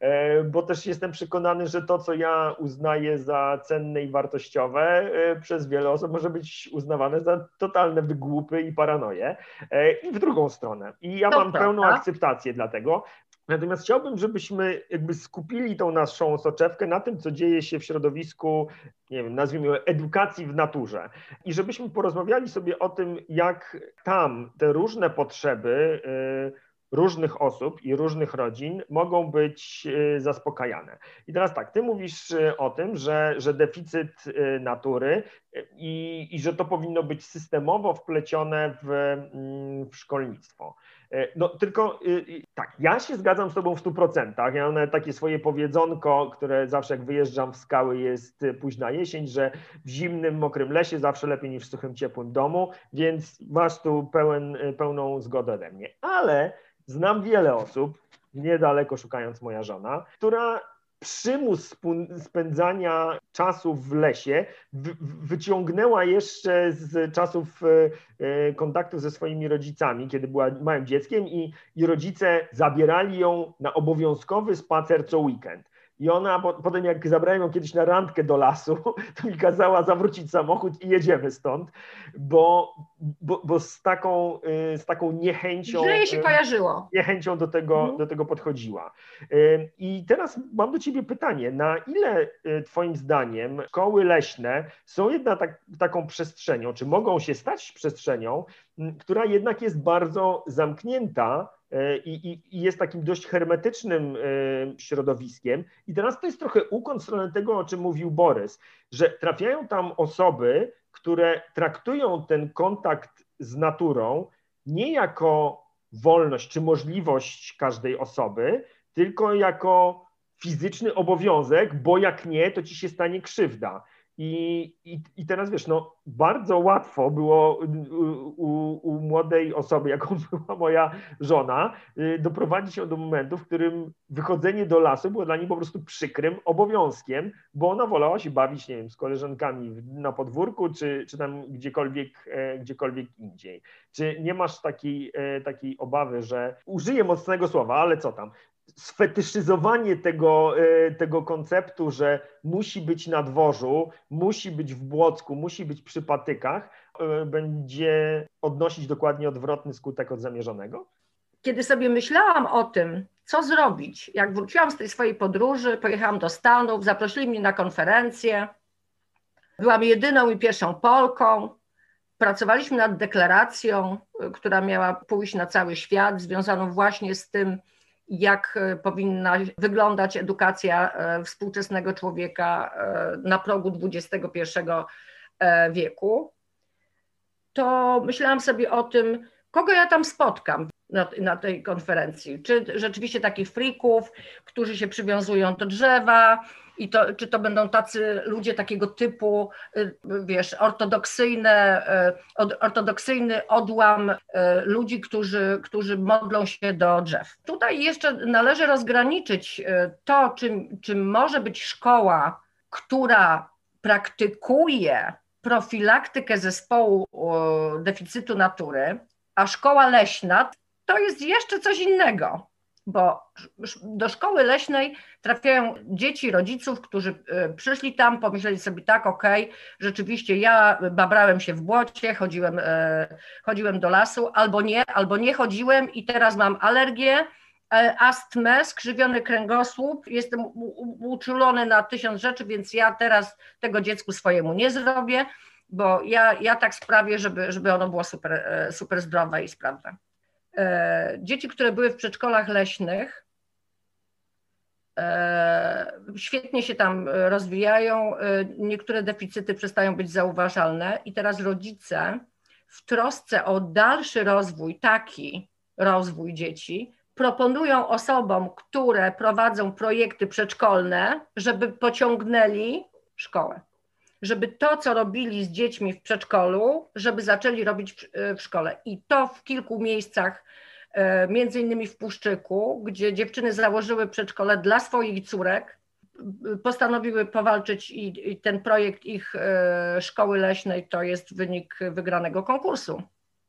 e, bo też jestem przekonany, że to, co ja uznaję za cenne i wartościowe, e, przez wiele osób może być uznawane za totalne wygłupy i paranoje. E, I w drugą stronę. I ja to mam prawda. pełną akceptację dla tego. Natomiast chciałbym, żebyśmy jakby skupili tą naszą soczewkę na tym, co dzieje się w środowisku, nie wiem, nazwijmy edukacji w naturze. I żebyśmy porozmawiali sobie o tym, jak tam te różne potrzeby różnych osób i różnych rodzin mogą być y, zaspokajane. I teraz tak, ty mówisz y, o tym, że, że deficyt y, natury i, i że to powinno być systemowo wplecione w, mm, w szkolnictwo. No tylko tak, ja się zgadzam z Tobą w 100%. Ja mam takie swoje powiedzonko, które zawsze jak wyjeżdżam w skały jest późna jesień, że w zimnym, mokrym lesie zawsze lepiej niż w suchym, ciepłym domu, więc masz tu pełen, pełną zgodę ode mnie. Ale Znam wiele osób, niedaleko szukając moja żona, która przymus spędzania czasu w lesie wyciągnęła jeszcze z czasów e, e, kontaktu ze swoimi rodzicami, kiedy była małym dzieckiem i, i rodzice zabierali ją na obowiązkowy spacer co weekend. I ona potem, jak zabrałem ją kiedyś na randkę do lasu, to mi kazała zawrócić samochód i jedziemy stąd, bo, bo, bo z, taką, y, z taką niechęcią. Źle jej się y, kojarzyło. Niechęcią do tego, mhm. do tego podchodziła. Y, I teraz mam do Ciebie pytanie: na ile Twoim zdaniem szkoły leśne są jednak tak, taką przestrzenią, czy mogą się stać przestrzenią, która jednak jest bardzo zamknięta i, i, jest takim dość hermetycznym e, środowiskiem. I teraz to jest trochę ukłon w stronę tego, o czym mówił Borys, że trafiają tam osoby, które traktują ten kontakt z naturą nie jako wolność czy możliwość każdej osoby, tylko jako fizyczny obowiązek, bo jak nie, to ci się stanie krzywda. I, i, I teraz wiesz, no bardzo łatwo było u, u, młodej osoby, jaką była moja żona, y, doprowadzić ją do momentu, w którym wychodzenie do lasu było dla niej po prostu przykrym obowiązkiem, bo ona wolała się bawić, nie wiem, z koleżankami na podwórku, czy, czy tam gdziekolwiek, e, gdziekolwiek indziej. Czy nie masz takiej, e, takiej obawy, że użyję mocnego słowa, ale co tam, sfetyszyzowanie tego, e, tego konceptu, że musi być na dworzu, musi być w Błocku, musi być przy patykach, e, będzie odnosić dokładnie odwrotny skutek od zamierzonego? Kiedy sobie myślałam o tym, co zrobić, jak wróciłam z tej swojej podróży, pojechałam do Stanów, zaprosili mnie na konferencję, byłam jedyną i pierwszą Polką, pracowaliśmy nad deklaracją, e, która miała pójść na cały świat, związaną właśnie z tym, jak e, powinna wyglądać edukacja e, współczesnego człowieka e, na progu XXI wieku, to myślałam sobie o tym, kogo ja tam spotkam na, na, tej konferencji. Czy rzeczywiście takich frików, którzy się przywiązują do drzewa, i to, czy to będą tacy ludzie takiego typu, y, wiesz, ortodoksyjne, y, ortodoksyjny odłam y, ludzi, którzy, którzy modlą się do drzew. Tutaj jeszcze należy rozgraniczyć to, czym, czym może być szkoła, która praktykuje profilaktykę zespołu deficytu natury, a szkoła leśna to jest jeszcze coś innego bo do szkoły leśnej trafiają dzieci rodziców, którzy e, przyszli tam, pomyśleli sobie tak, okej, okay, rzeczywiście ja babrałem się w błocie, chodziłem, e, chodziłem do lasu, albo nie, albo nie chodziłem i teraz mam alergię, e, astmę, skrzywiony kręgosłup, jestem uczulony na tysiąc rzeczy, więc ja teraz tego dziecku swojemu nie zrobię, bo ja, ja tak sprawię, żeby, żeby ono było super, super zdrowe i sprawne. E, dzieci, które były w przedszkolach leśnych, e, świetnie się tam rozwijają, e, niektóre deficyty przestają być zauważalne i teraz rodzice w trosce o dalszy rozwój, taki rozwój dzieci, proponują osobom, które prowadzą projekty przedszkolne, żeby pociągnęli szkołę żeby to, co robili z dziećmi w przedszkolu, żeby zaczęli robić w, w szkole. I to w kilku miejscach, e, między innymi w Puszczyku, gdzie dziewczyny założyły przedszkole dla swoich córek, postanowiły powalczyć i, i ten projekt ich e, szkoły leśnej to jest wynik wygranego konkursu.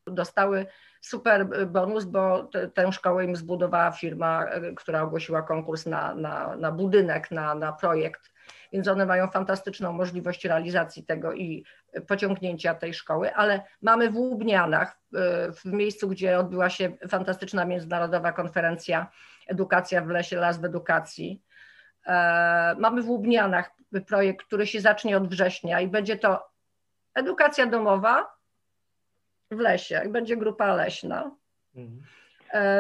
Dostały super bonus, bo te, tę szkołę im zbudowała firma, e, która ogłosiła konkurs na, na, na budynek, na, na projekt więc one mają fantastyczną możliwość realizacji tego i pociągnięcia tej szkoły, ale mamy w Łubnianach, w miejscu, gdzie odbyła się fantastyczna międzynarodowa konferencja Edukacja w lesie, las w edukacji. E, mamy w Łubnianach projekt, który się zacznie od września i będzie to edukacja domowa w lesie i będzie grupa leśna. Mhm.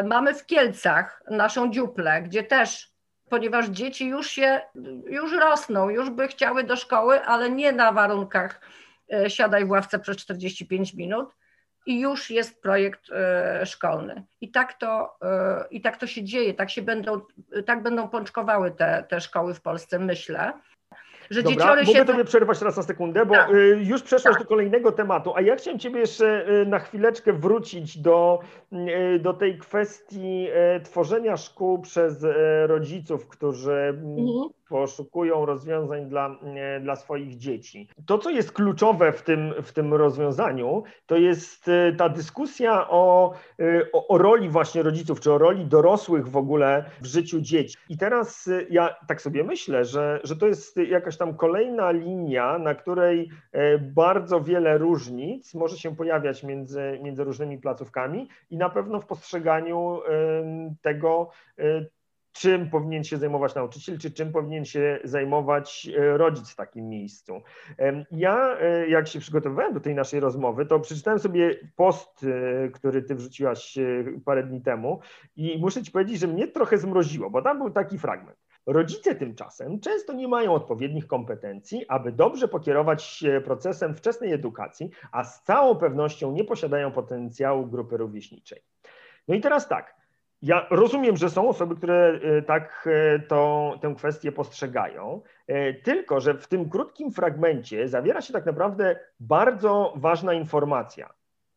Mamy w Kielcach naszą dziuplę, gdzie też, ponieważ dzieci już się, już rosną, już by chciały do szkoły, ale nie na warunkach siadaj w ławce przez 45 minut, i już jest projekt e, szkolny. I tak to, e, i tak to się dzieje, tak, się będą, tak będą pączkowały te, te szkoły w Polsce, myślę. Że Dobra, mogę się... Tobie przerwać teraz na sekundę, bo tak. Y, już przeszłaś tak. do kolejnego tematu, a ja chciałem Ciebie jeszcze y, na chwileczkę wrócić do, y, do tej kwestii tworzenia szkół przez rodziców, którzy mhm poszukują rozwiązań dla, dla swoich dzieci. To, co jest kluczowe w tym, w tym rozwiązaniu, to jest e, ta dyskusja o, e, o, o, roli właśnie rodziców, czy o roli dorosłych w ogóle w życiu dzieci. I teraz e, ja tak sobie myślę, że, że to jest jakaś tam kolejna linia, na której bardzo wiele różnic może się pojawiać między, między różnymi placówkami i na pewno w postrzeganiu tego, czym powinien się zajmować nauczyciel, czy czym powinien się zajmować e, rodzic w takim miejscu. Ja, e, jak się przygotowywałem do tej naszej rozmowy, to przeczytałem sobie post, e, który ty wrzuciłaś parę dni temu i muszę ci powiedzieć, że mnie trochę zmroziło, bo tam był taki fragment. Rodzice tymczasem często nie mają odpowiednich kompetencji, aby dobrze pokierować się procesem wczesnej edukacji, a z całą pewnością nie posiadają potencjału grupy rówieśniczej. No i teraz tak, ja rozumiem, że są osoby, które e, tak e, tę kwestię postrzegają, e, tylko że w tym krótkim fragmencie zawiera się tak naprawdę bardzo ważna informacja.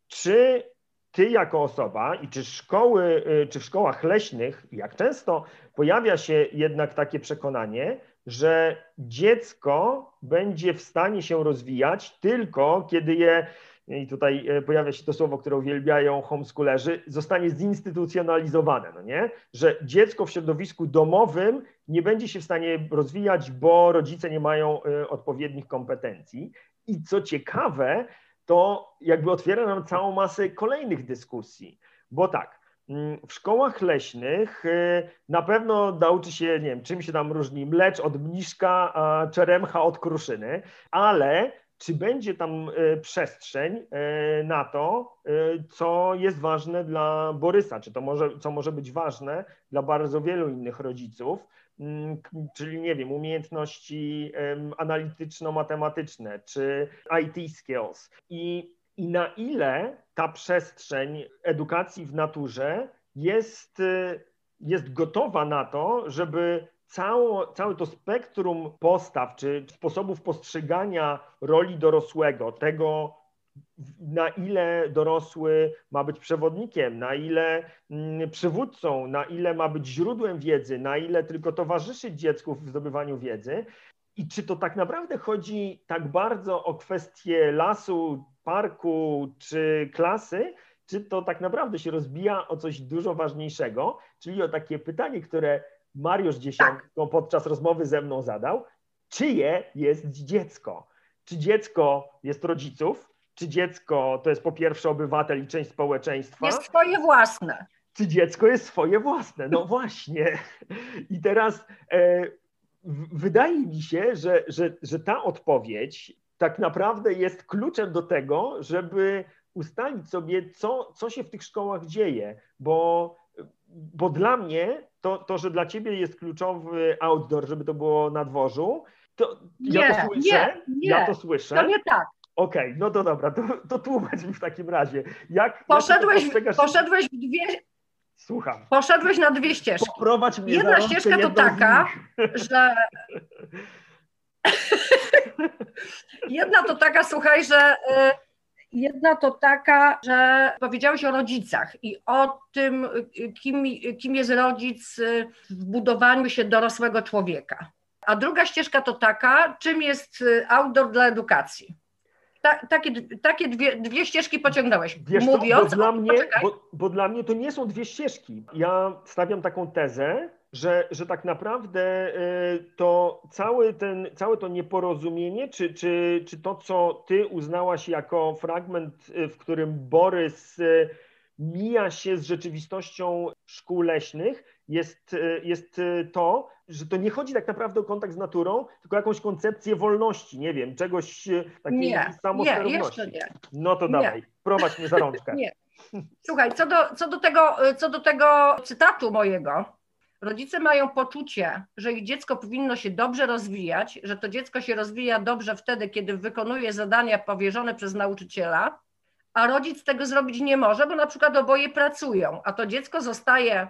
Czy ty jako osoba i czy szkoły, czy w szkołach leśnych, jak często pojawia się jednak takie przekonanie, że dziecko będzie w stanie się rozwijać tylko kiedy je i tutaj e, pojawia się to słowo, które uwielbiają homeschoolerzy, zostanie zinstytucjonalizowane, no nie? Że dziecko w środowisku domowym nie będzie się w stanie rozwijać, bo rodzice nie mają e, odpowiednich kompetencji. I co ciekawe, to jakby otwiera nam całą masę kolejnych dyskusji, bo tak, mm, w szkołach leśnych e, na pewno nauczy się, nie wiem, czym się tam różni mlecz od mniszka, czeremcha od kruszyny, ale czy będzie tam e, przestrzeń e, na to, e, co jest ważne dla Borysa, czy to może, co może być ważne dla bardzo wielu innych rodziców, mm, czyli nie wiem, umiejętności analityczno-matematyczne, czy IT skills. I, I na ile ta przestrzeń edukacji w naturze jest, jest gotowa na to, żeby cało, całe to spektrum postaw czy sposobów postrzegania roli dorosłego, tego na ile dorosły ma być przewodnikiem, na ile mm, przywódcą, na ile ma być źródłem wiedzy, na ile tylko towarzyszyć dziecku w zdobywaniu wiedzy. I czy to tak naprawdę chodzi tak bardzo o kwestie lasu, parku czy klasy, czy to tak naprawdę się rozbija o coś dużo ważniejszego, czyli o takie pytanie, które Mariusz Dziesiątko podczas rozmowy ze mną zadał, czyje jest dziecko? Czy dziecko jest rodziców? Czy dziecko to jest po pierwsze obywatel i część społeczeństwa? Jest swoje własne. Czy dziecko jest swoje własne? No właśnie. I teraz e, wydaje mi się, że, że, że ta odpowiedź tak naprawdę jest kluczem do tego, żeby ustalić sobie, co, co się w tych szkołach dzieje, bo, bo dla mnie to, to, że dla ciebie jest kluczowy outdoor, żeby to było na dworzu, to nie, ja to słyszę. Nie, nie, ja to słyszę. To nie tak. Okej, okay, no to dobra, to, to tłumacz mi w takim razie. Jak, poszedłeś, jak poszedłeś w dwie. Słucham. Poszedłeś na dwie ścieżki. Poprowadź mnie Jedna ścieżka to taka, że. Jedna to taka, słuchaj, że y, Jedna to taka, że powiedziałeś o rodzicach i o tym, kim, kim jest rodzic w budowaniu się dorosłego człowieka. A druga ścieżka to taka, czym jest outdoor dla edukacji. Ta, takie takie dwie, dwie ścieżki pociągnąłeś. Wiesz Mówiąc, bo, dla mnie, bo, bo dla mnie to nie są dwie ścieżki. Ja stawiam taką tezę, że, że tak naprawdę y, to cały ten, całe to nieporozumienie, czy, czy, czy to, co ty uznałaś jako fragment, y, w którym Borys y, mija się z rzeczywistością szkół leśnych, jest, jest to, że to nie chodzi tak naprawdę o kontakt z naturą, tylko o jakąś koncepcję wolności, nie wiem, czegoś takiej nie. Nie, jeszcze nie. No to dawaj, prowadź mnie za rączkę. nie. Słuchaj, co do, co, do tego, co do tego cytatu mojego, rodzice mają poczucie, że ich dziecko powinno się dobrze rozwijać, że to dziecko się rozwija dobrze wtedy, kiedy wykonuje zadania powierzone przez nauczyciela, a rodzic tego zrobić nie może, bo na przykład oboje pracują, a to dziecko zostaje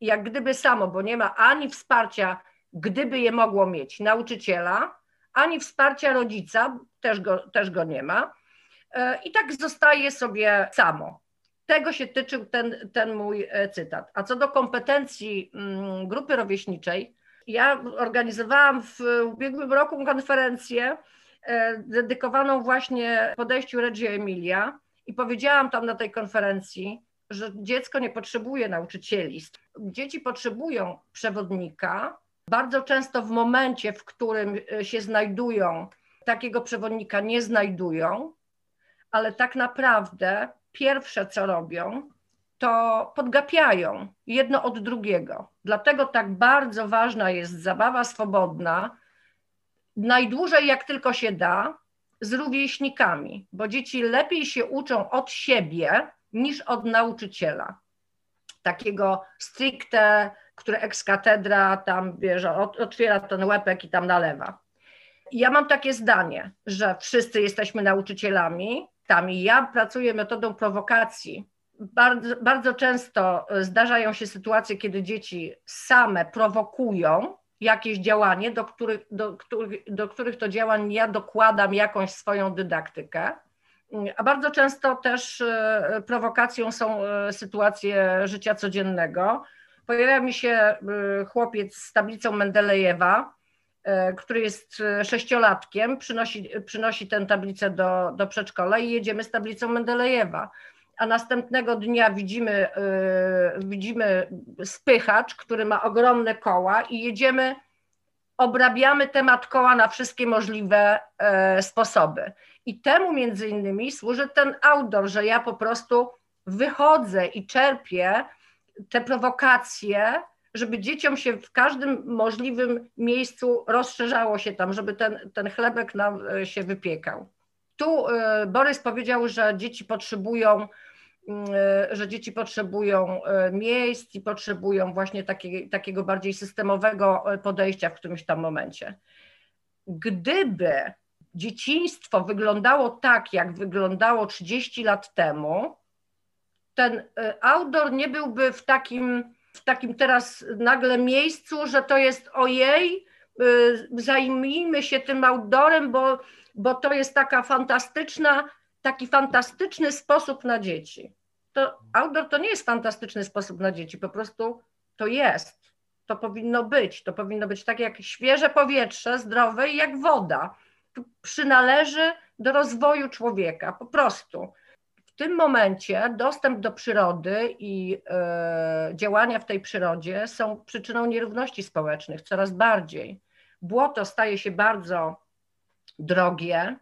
jak gdyby samo, bo nie ma ani wsparcia, gdyby je mogło mieć, nauczyciela, ani wsparcia rodzica, też go, też go nie ma. E, I tak zostaje sobie samo. Tego się tyczył ten, ten mój e, cytat. A co do kompetencji mm, grupy rówieśniczej, ja organizowałam w ubiegłym roku konferencję e, dedykowaną właśnie podejściu Reggio Emilia i powiedziałam tam na tej konferencji, że dziecko nie potrzebuje nauczycieli. Dzieci potrzebują przewodnika. Bardzo często w momencie, w którym się znajdują, takiego przewodnika nie znajdują, ale tak naprawdę pierwsze, co robią, to podgapiają jedno od drugiego. Dlatego tak bardzo ważna jest zabawa swobodna, najdłużej jak tylko się da, z rówieśnikami, bo dzieci lepiej się uczą od siebie niż od nauczyciela. Takiego stricte, który ex katedra tam bierze, otwiera ten łepek i tam nalewa. Ja mam takie zdanie, że wszyscy jesteśmy nauczycielami, ja pracuję metodą prowokacji. Bardzo, bardzo często zdarzają się sytuacje, kiedy dzieci same prowokują jakieś działanie, do których, do, których, do których to działań ja dokładam jakąś swoją dydaktykę. A bardzo często też e, prowokacją są e, sytuacje życia codziennego. Pojawia mi się e, chłopiec z tablicą Mendelejewa, który jest sześciolatkiem, przynosi, przynosi tę tablicę do, do przedszkola i jedziemy z tablicą Mendelejewa. A następnego dnia widzimy, widzimy spychacz, który ma ogromne koła i jedziemy, obrabiamy temat koła na wszystkie możliwe sposoby. I temu między innymi służy ten outdoor, że ja po prostu wychodzę i czerpię te prowokacje, żeby dzieciom się w każdym możliwym miejscu rozszerzało się tam, żeby ten, ten chlebek nam e, się wypiekał. Tu e, Borys powiedział, że dzieci potrzebują, mm, e, że dzieci potrzebują miejsc i potrzebują właśnie takiego, takiego bardziej systemowego podejścia w którymś tam momencie. Gdyby dzieciństwo wyglądało tak, jak wyglądało 30 lat temu, ten outdoor nie byłby w takim, w takim teraz nagle miejscu, że to jest ojej, e, zajmijmy się tym outdoorem, bo, bo to jest taka fantastyczna, taki fantastyczny sposób na dzieci. To outdoor to nie jest fantastyczny sposób na dzieci, po prostu to jest. To powinno być. To powinno być tak jak świeże powietrze, zdrowe i jak woda przynależy do rozwoju człowieka, po prostu. Tym momencie dostęp do przyrody i y, działania w tej przyrodzie są przyczyną nierówności społecznych coraz bardziej. Błoto staje się bardzo drogie,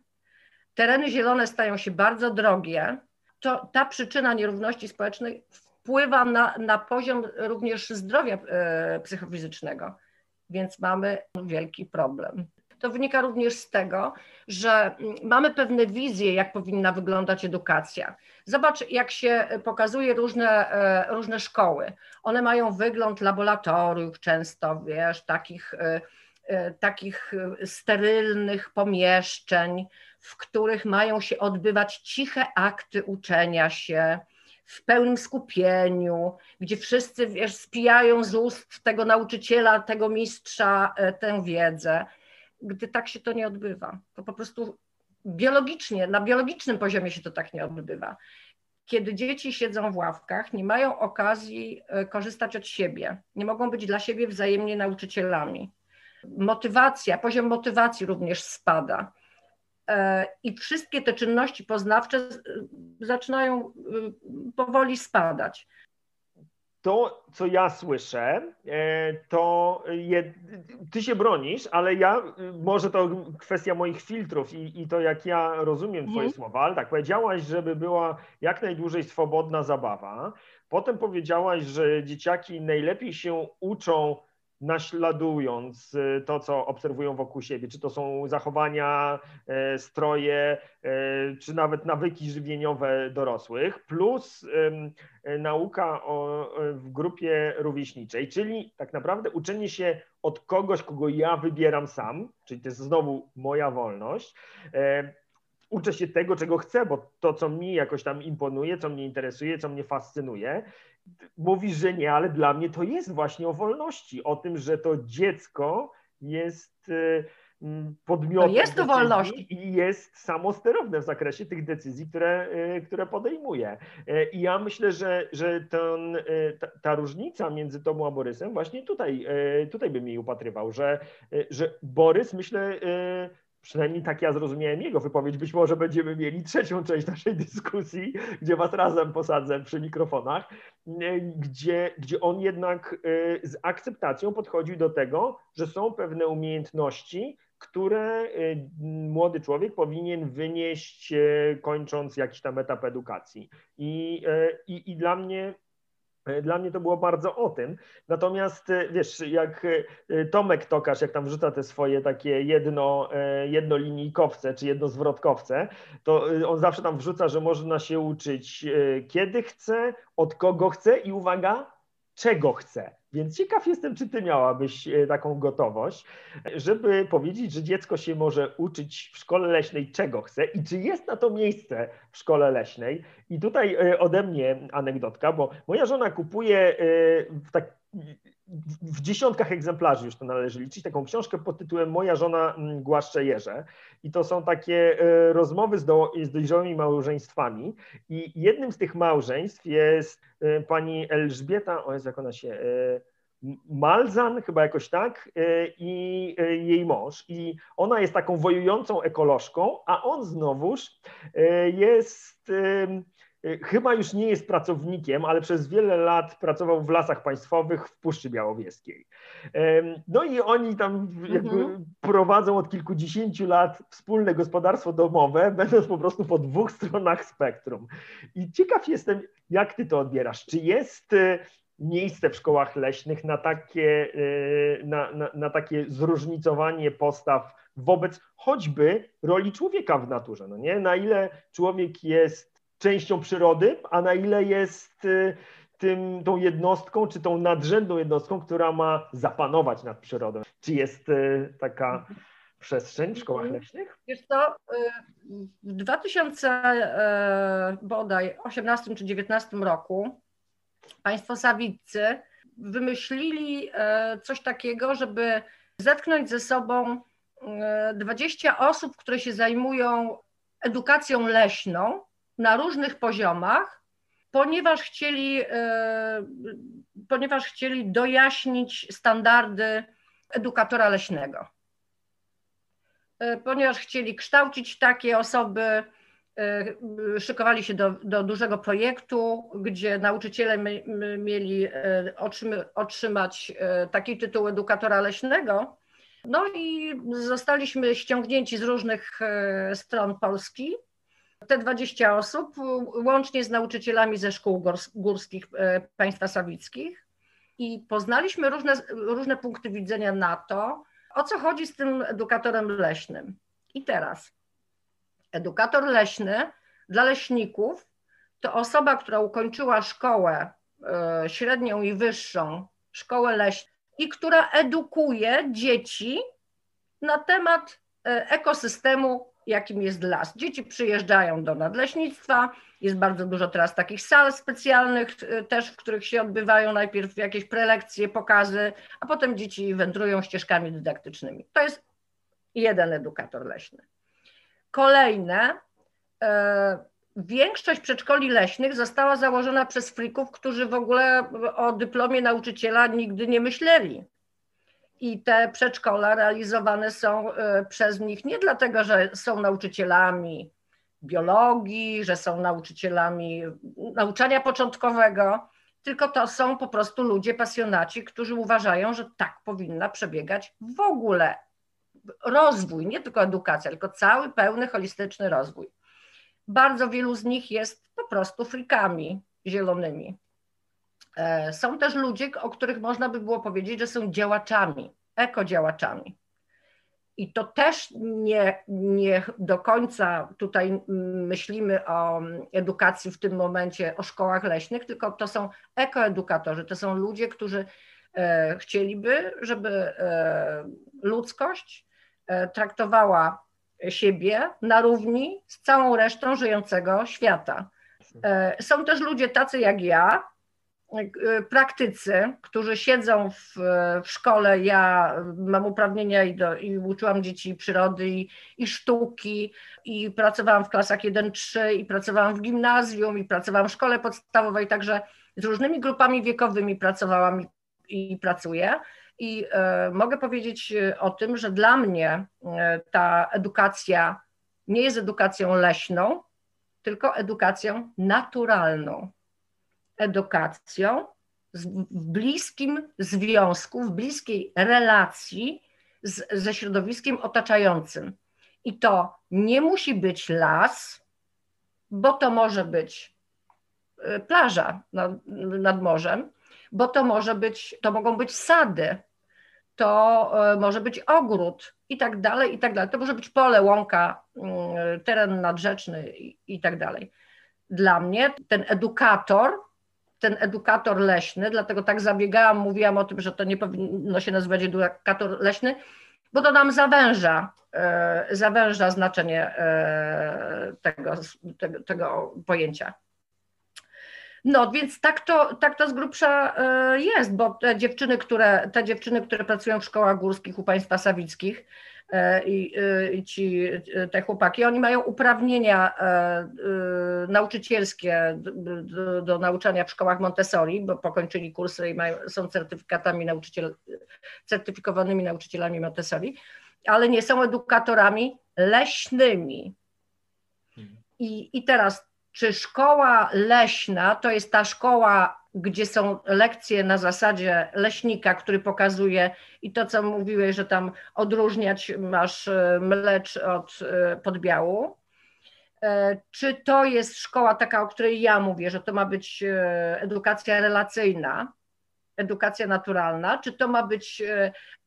tereny zielone stają się bardzo drogie. To, ta przyczyna nierówności społecznej wpływa na, na poziom również zdrowia y, psychofizycznego, więc mamy wielki problem to wynika również z tego, że mm, mamy pewne wizje, jak powinna wyglądać edukacja. Zobacz, jak się pokazuje różne, e, różne szkoły. One mają wygląd laboratoriów często, wiesz, takich, e, e, takich sterylnych pomieszczeń, w których mają się odbywać ciche akty uczenia się, w pełnym skupieniu, gdzie wszyscy wiesz, spijają z ust tego nauczyciela, tego mistrza tę wiedzę gdy tak się to nie odbywa. To po prostu biologicznie, na biologicznym poziomie się to tak nie odbywa. Kiedy dzieci siedzą w ławkach, nie mają okazji e, korzystać od siebie, nie mogą być dla siebie wzajemnie nauczycielami. Motywacja, poziom motywacji również spada. E, I wszystkie te czynności poznawcze zaczynają powoli spadać to, co ja słyszę, e, to je, ty się bronisz, ale ja, może to kwestia moich filtrów i, i to, jak ja rozumiem Twoje mhm. słowa, ale tak, powiedziałaś, żeby była jak najdłużej swobodna zabawa. Potem powiedziałaś, że dzieciaki najlepiej się uczą naśladując y, to, co obserwują wokół siebie, czy to są zachowania, e, stroje, e, czy nawet nawyki żywieniowe dorosłych, plus e, nauka o, w grupie rówieśniczej, czyli tak naprawdę uczenie się od kogoś, kogo ja wybieram sam, czyli to jest znowu moja wolność. Uczę się tego, czego chcę, bo to, co mi jakoś tam imponuje, co mnie interesuje, co mnie fascynuje, mówisz, że nie, ale dla mnie to jest właśnie o wolności, o tym, że to dziecko jest mm, podmiotem no jest to wolności i jest samosterowne w zakresie tych decyzji, które, y, które podejmuje. Y, I ja myślę, że, że ten, ta, ta, różnica między tobą a Borysem właśnie tutaj, tutaj bym jej upatrywał, że, że Borys myślę przynajmniej tak ja zrozumiałem jego wypowiedź. Być może będziemy mieli trzecią część naszej dyskusji, gdzie was razem posadzę przy mikrofonach, gdzie, gdzie on jednak e, z akceptacją podchodził do tego, że są pewne umiejętności, które e, młody człowiek powinien wynieść, e, kończąc jakiś tam etap edukacji. I, i, i dla mnie dla mnie to było bardzo o tym. Natomiast e, wiesz, jak e, Tomek Tokarz, jak tam wrzuca te swoje takie jedno, jednolinijkowce czy jednozwrotkowce, to on zawsze tam wrzuca, że można się uczyć kiedy chce, od kogo chce i uwaga, czego chce. Więc ciekaw jestem, czy ty miałabyś e, taką gotowość, żeby powiedzieć, że dziecko się może uczyć w szkole leśnej czego chce i czy jest na to miejsce w szkole leśnej. I tutaj e, ode mnie anegdotka, bo moja żona kupuje e, w tak w dziesiątkach egzemplarzy już to należy liczyć, taką książkę pod tytułem Moja żona mm, głaszcze jeże. I to są takie rozmowy z, do, z dojrzałymi małżeństwami. I jednym z tych małżeństw jest pani Elżbieta, o jest jak ona się Malzan, chyba jakoś tak, e, i e, jej mąż. I ona jest taką wojującą ekolożką, a on znowuż e, jest chyba już nie jest pracownikiem, ale przez wiele lat pracował w lasach państwowych w Puszczy Białowieskiej. No i oni tam jakby mhm. prowadzą od kilkudziesięciu lat wspólne gospodarstwo domowe, będąc po prostu po dwóch stronach spektrum. I ciekaw jestem, jak ty to odbierasz? Czy jest miejsce w szkołach leśnych na takie, y, na, na, na, takie zróżnicowanie postaw wobec choćby roli człowieka w naturze. No nie? Na ile człowiek jest częścią przyrody, a na ile jest y, tym, tą jednostką, czy tą nadrzędną jednostką, która ma zapanować nad przyrodą. Czy jest y, taka przestrzeń w szkołach leśnych? Wiesz co, w 2000 bodaj 18 czy 19 roku państwo Sawiccy wymyślili e, coś takiego, żeby zetknąć ze sobą 20 e, osób, które się zajmują edukacją leśną na różnych poziomach, ponieważ chcieli, e, ponieważ chcieli dojaśnić standardy edukatora leśnego. Ponieważ chcieli kształcić takie osoby, E, szykowali się do, do dużego projektu, gdzie nauczyciele mieli e, otrzymać e, taki tytuł edukatora leśnego. No i zostaliśmy ściągnięci z różnych stron Polski. Te 20 osób, łącznie z nauczycielami ze szkół górskich państwa sawickich. I poznaliśmy różne, różne punkty widzenia na to, o co chodzi z tym edukatorem leśnym. I teraz Edukator leśny dla leśników to osoba, która ukończyła szkołę e, średnią i wyższą, szkołę leśną i która edukuje dzieci na temat e, ekosystemu, jakim jest las. Dzieci przyjeżdżają do nadleśnictwa, jest bardzo dużo teraz takich sal specjalnych e, też, w których się odbywają najpierw jakieś prelekcje, pokazy, a potem dzieci wędrują ścieżkami dydaktycznymi. To jest jeden edukator leśny. Kolejne, e, większość przedszkoli leśnych została założona przez frików, którzy w ogóle o dyplomie nauczyciela nigdy nie myśleli. I te przedszkola realizowane są e, przez nich nie dlatego, że są nauczycielami biologii, że są nauczycielami nauczania początkowego, tylko to są po prostu ludzie pasjonaci, którzy uważają, że tak powinna przebiegać w ogóle rozwój, nie tylko edukacja, tylko cały pełny, holistyczny rozwój. Bardzo wielu z nich jest po prostu frikami zielonymi. E, są też ludzie, o których można by było powiedzieć, że są działaczami, ekodziałaczami. I to też nie, nie do końca tutaj myślimy o edukacji w tym momencie, o szkołach leśnych, tylko to są ekoedukatorzy, to są ludzie, którzy e, chcieliby, żeby e, ludzkość traktowała siebie na równi z całą resztą żyjącego świata. Są też ludzie tacy jak ja, praktycy, którzy siedzą w, w szkole, ja mam uprawnienia i, do, i uczyłam dzieci przyrody i, i sztuki, i pracowałam w klasach 1-3, i pracowałam w gimnazjum, i pracowałam w szkole podstawowej, także z różnymi grupami wiekowymi pracowałam i, i pracuję. I e, mogę powiedzieć o tym, że dla mnie e, ta edukacja nie jest edukacją leśną, tylko edukacją naturalną edukacją w bliskim związku, w bliskiej relacji z, ze środowiskiem otaczającym. I to nie musi być las, bo to może być e, plaża nad, nad morzem, bo to może być, to mogą być sady, to e, może być ogród i tak dalej, i tak dalej. To może być pole, łąka, mm, teren nadrzeczny i, i tak dalej. Dla mnie ten edukator ten edukator leśny, dlatego tak zabiegałam, mówiłam o tym, że to nie powinno się nazywać edukator leśny, bo to nam zawęża, e, zawęża znaczenie e, tego, tego, tego pojęcia. No więc tak to, tak to z grubsza e, jest, bo te dziewczyny, które, te dziewczyny, które pracują w szkołach górskich u państwa sawickich, E, e, i ci, e, te chłopaki, oni mają uprawnienia nauczycielskie do, do nauczania w szkołach Montessori, bo pokończyli kursy i mają, są certyfikatami nauczyciel, certyfikowanymi nauczycielami Montessori, ale nie są edukatorami leśnymi. I, I teraz, czy szkoła leśna to jest ta szkoła gdzie są lekcje na zasadzie leśnika, który pokazuje i to, co mówiłeś, że tam odróżniać masz e, mlecz od e, podbiału. E, czy to jest szkoła taka, o której ja mówię, że to ma być edukacja relacyjna, edukacja naturalna, czy to ma być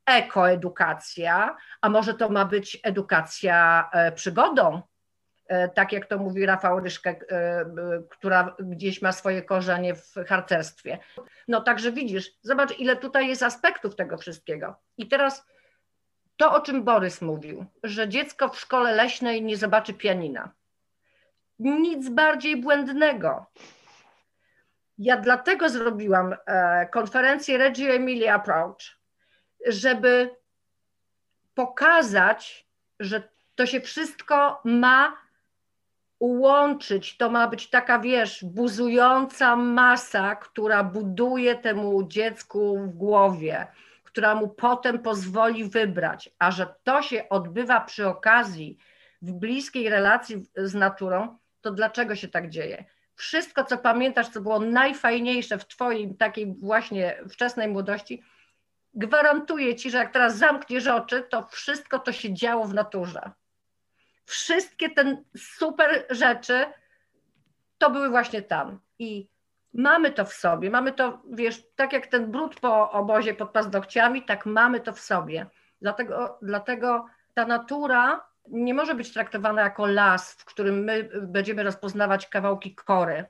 ekoedukacja, a może to ma być edukacja przygodą, tak jak to mówi Rafał Ryszkę, e, która gdzieś ma swoje korzenie w harcerstwie. No także widzisz, zobacz ile tutaj jest aspektów tego wszystkiego. I teraz to, o czym Borys mówił, że dziecko w szkole leśnej nie zobaczy pianina. Nic bardziej błędnego. Ja dlatego zrobiłam e, konferencję Reggio Emilia Approach, żeby pokazać, że to się wszystko ma ułączyć. To ma być taka, wiesz, buzująca masa, która buduje temu dziecku w głowie, która mu potem pozwoli wybrać. A że to się odbywa przy okazji w bliskiej relacji z naturą, to dlaczego się tak dzieje? Wszystko, co pamiętasz, co było najfajniejsze w Twojej takiej właśnie wczesnej młodości, gwarantuję Ci, że jak teraz zamkniesz oczy, to wszystko to się działo w naturze wszystkie te super rzeczy to były właśnie tam. I mamy to w sobie, mamy to, wiesz, tak jak ten brud po obozie pod paznokciami, tak mamy to w sobie. Dlatego, dlatego ta natura nie może być traktowana jako las, w którym my będziemy rozpoznawać kawałki kory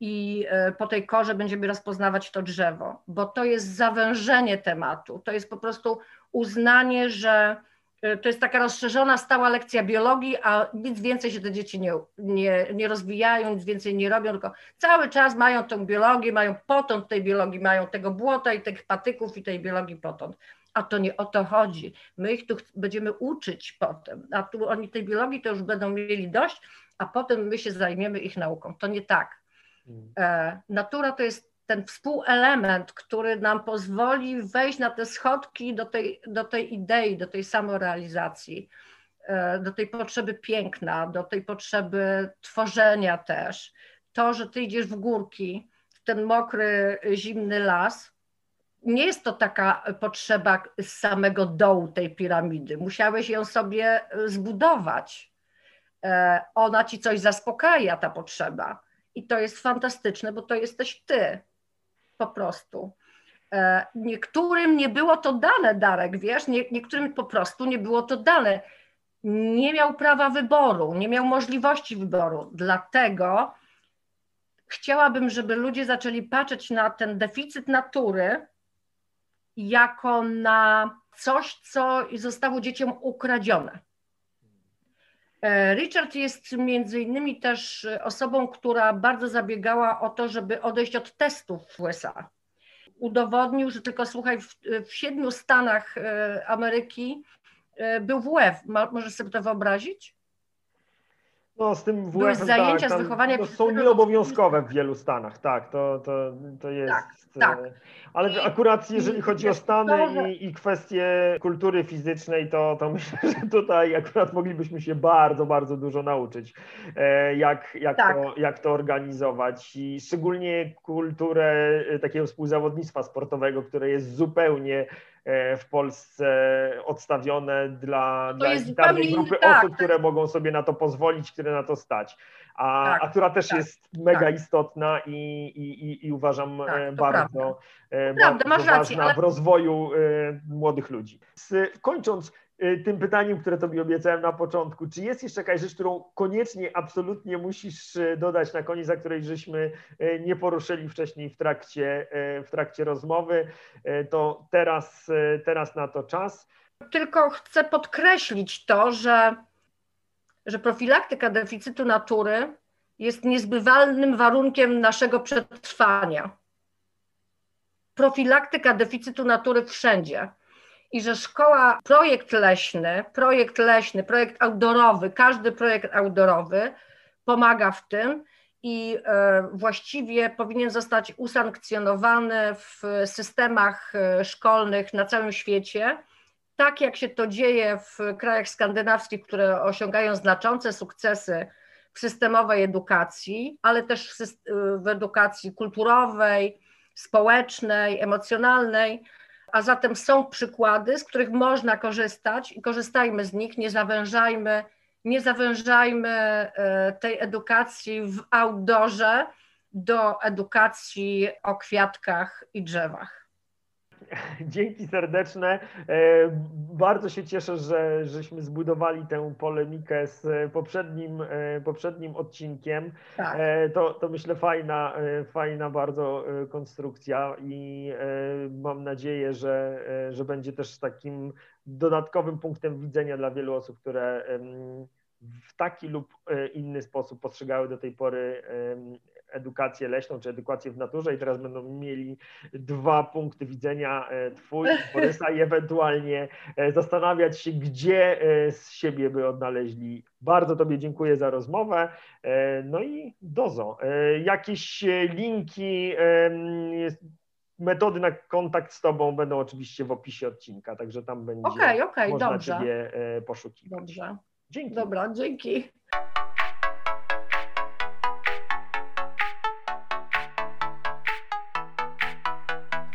i e, po tej korze będziemy rozpoznawać to drzewo, bo to jest zawężenie tematu, to jest po prostu uznanie, że to jest taka rozszerzona, stała lekcja biologii, a nic więcej się te dzieci nie, nie, nie rozwijają, nic więcej nie robią, tylko cały czas mają tą biologię, mają potąd tej biologii, mają tego błota i tych patyków i tej biologii potąd. A to nie o to chodzi. My ich tu będziemy uczyć potem, a tu oni tej biologii to już będą mieli dość, a potem my się zajmiemy ich nauką. To nie tak. Mm. E, natura to jest ten współelement, który nam pozwoli wejść na te schodki do tej, do tej idei, do tej samorealizacji, e, do tej potrzeby piękna, do tej potrzeby tworzenia też. To, że ty idziesz w górki, w ten mokry, zimny las, nie jest to taka potrzeba z samego dołu tej piramidy. Musiałeś ją sobie zbudować. E, ona ci coś zaspokaja, ta potrzeba. I to jest fantastyczne, bo to jesteś ty. Po prostu. E, niektórym nie było to dane, Darek, wiesz, nie, niektórym po prostu nie było to dane. Nie miał prawa wyboru, nie miał możliwości wyboru. Dlatego chciałabym, żeby ludzie zaczęli patrzeć na ten deficyt natury jako na coś, co zostało dzieciom ukradzione. E, Richard jest między innymi też osobą, która bardzo zabiegała o to, żeby odejść od testów w USA. Udowodnił, że tylko słuchaj, w, w siedmiu stanach e, Ameryki e, był WF. Możesz sobie to wyobrazić? No, z tym Były WF zajęcia tak, z wychowania no, są nieobowiązkowe w wielu stanach, tak, to, to, to jest. Tak, tak. Ale I, akurat jeżeli chodzi o Stany i, i kwestie kultury fizycznej, to, to myślę, że tutaj akurat moglibyśmy się bardzo, bardzo dużo nauczyć, e, jak, jak, tak. to, jak to organizować i szczególnie kulturę e, takiego współzawodnictwa sportowego, które jest zupełnie E, w Polsce odstawione dla, dla elitarnej grupy tak, osób, które mogą sobie na to pozwolić, które na to stać. A, tak, a która też tak, jest mega tak. istotna i, i, i uważam tak, e, bardzo, e, bardzo ważna rację, ale... w rozwoju młodych ludzi. Kończąc, Y, tym pytaniem, które Tobie obiecałem na początku. Czy jest jeszcze jakaś rzecz, którą koniecznie, absolutnie musisz y, dodać na koniec, a której żeśmy y, nie poruszyli wcześniej w trakcie, w trakcie rozmowy? To teraz, teraz na to czas. Tylko chcę podkreślić to, że, że profilaktyka deficytu natury jest niezbywalnym warunkiem naszego przetrwania. Profilaktyka deficytu natury wszędzie i że szkoła, projekt leśny, projekt leśny, projekt outdoorowy, każdy projekt outdoorowy pomaga w tym i e, właściwie powinien zostać usankcjonowany w systemach e, szkolnych na całym świecie, tak jak się to dzieje w krajach skandynawskich, które osiągają znaczące sukcesy w systemowej edukacji, ale też w edukacji kulturowej, społecznej, emocjonalnej a zatem są przykłady, z których można korzystać i korzystajmy z nich, nie zawężajmy, nie zawężajmy e, tej edukacji w outdoorze do edukacji o kwiatkach i drzewach. Dzięki serdeczne. E, bardzo się cieszę, że żeśmy zbudowali tę polemikę z poprzednim, e, poprzednim odcinkiem. Tak. E, to, to myślę fajna, fajna bardzo konstrukcja i mam nadzieję, że, że będzie też takim dodatkowym punktem widzenia dla wielu osób, które w taki lub inny sposób postrzegały do tej pory edukację leśną czy edukację w naturze i teraz będą mieli dwa punkty widzenia, e, twój, Borysa i ewentualnie e, zastanawiać się, gdzie e, z siebie by odnaleźli. Bardzo Tobie dziękuję za rozmowę. No i dozo. Jakieś linki, metody na kontakt z Tobą będą oczywiście w opisie odcinka, także tam będzie okay, okay, można dobrze. Ciebie poszukiwać. Dobrze. Dzięki. Dobra, dzięki.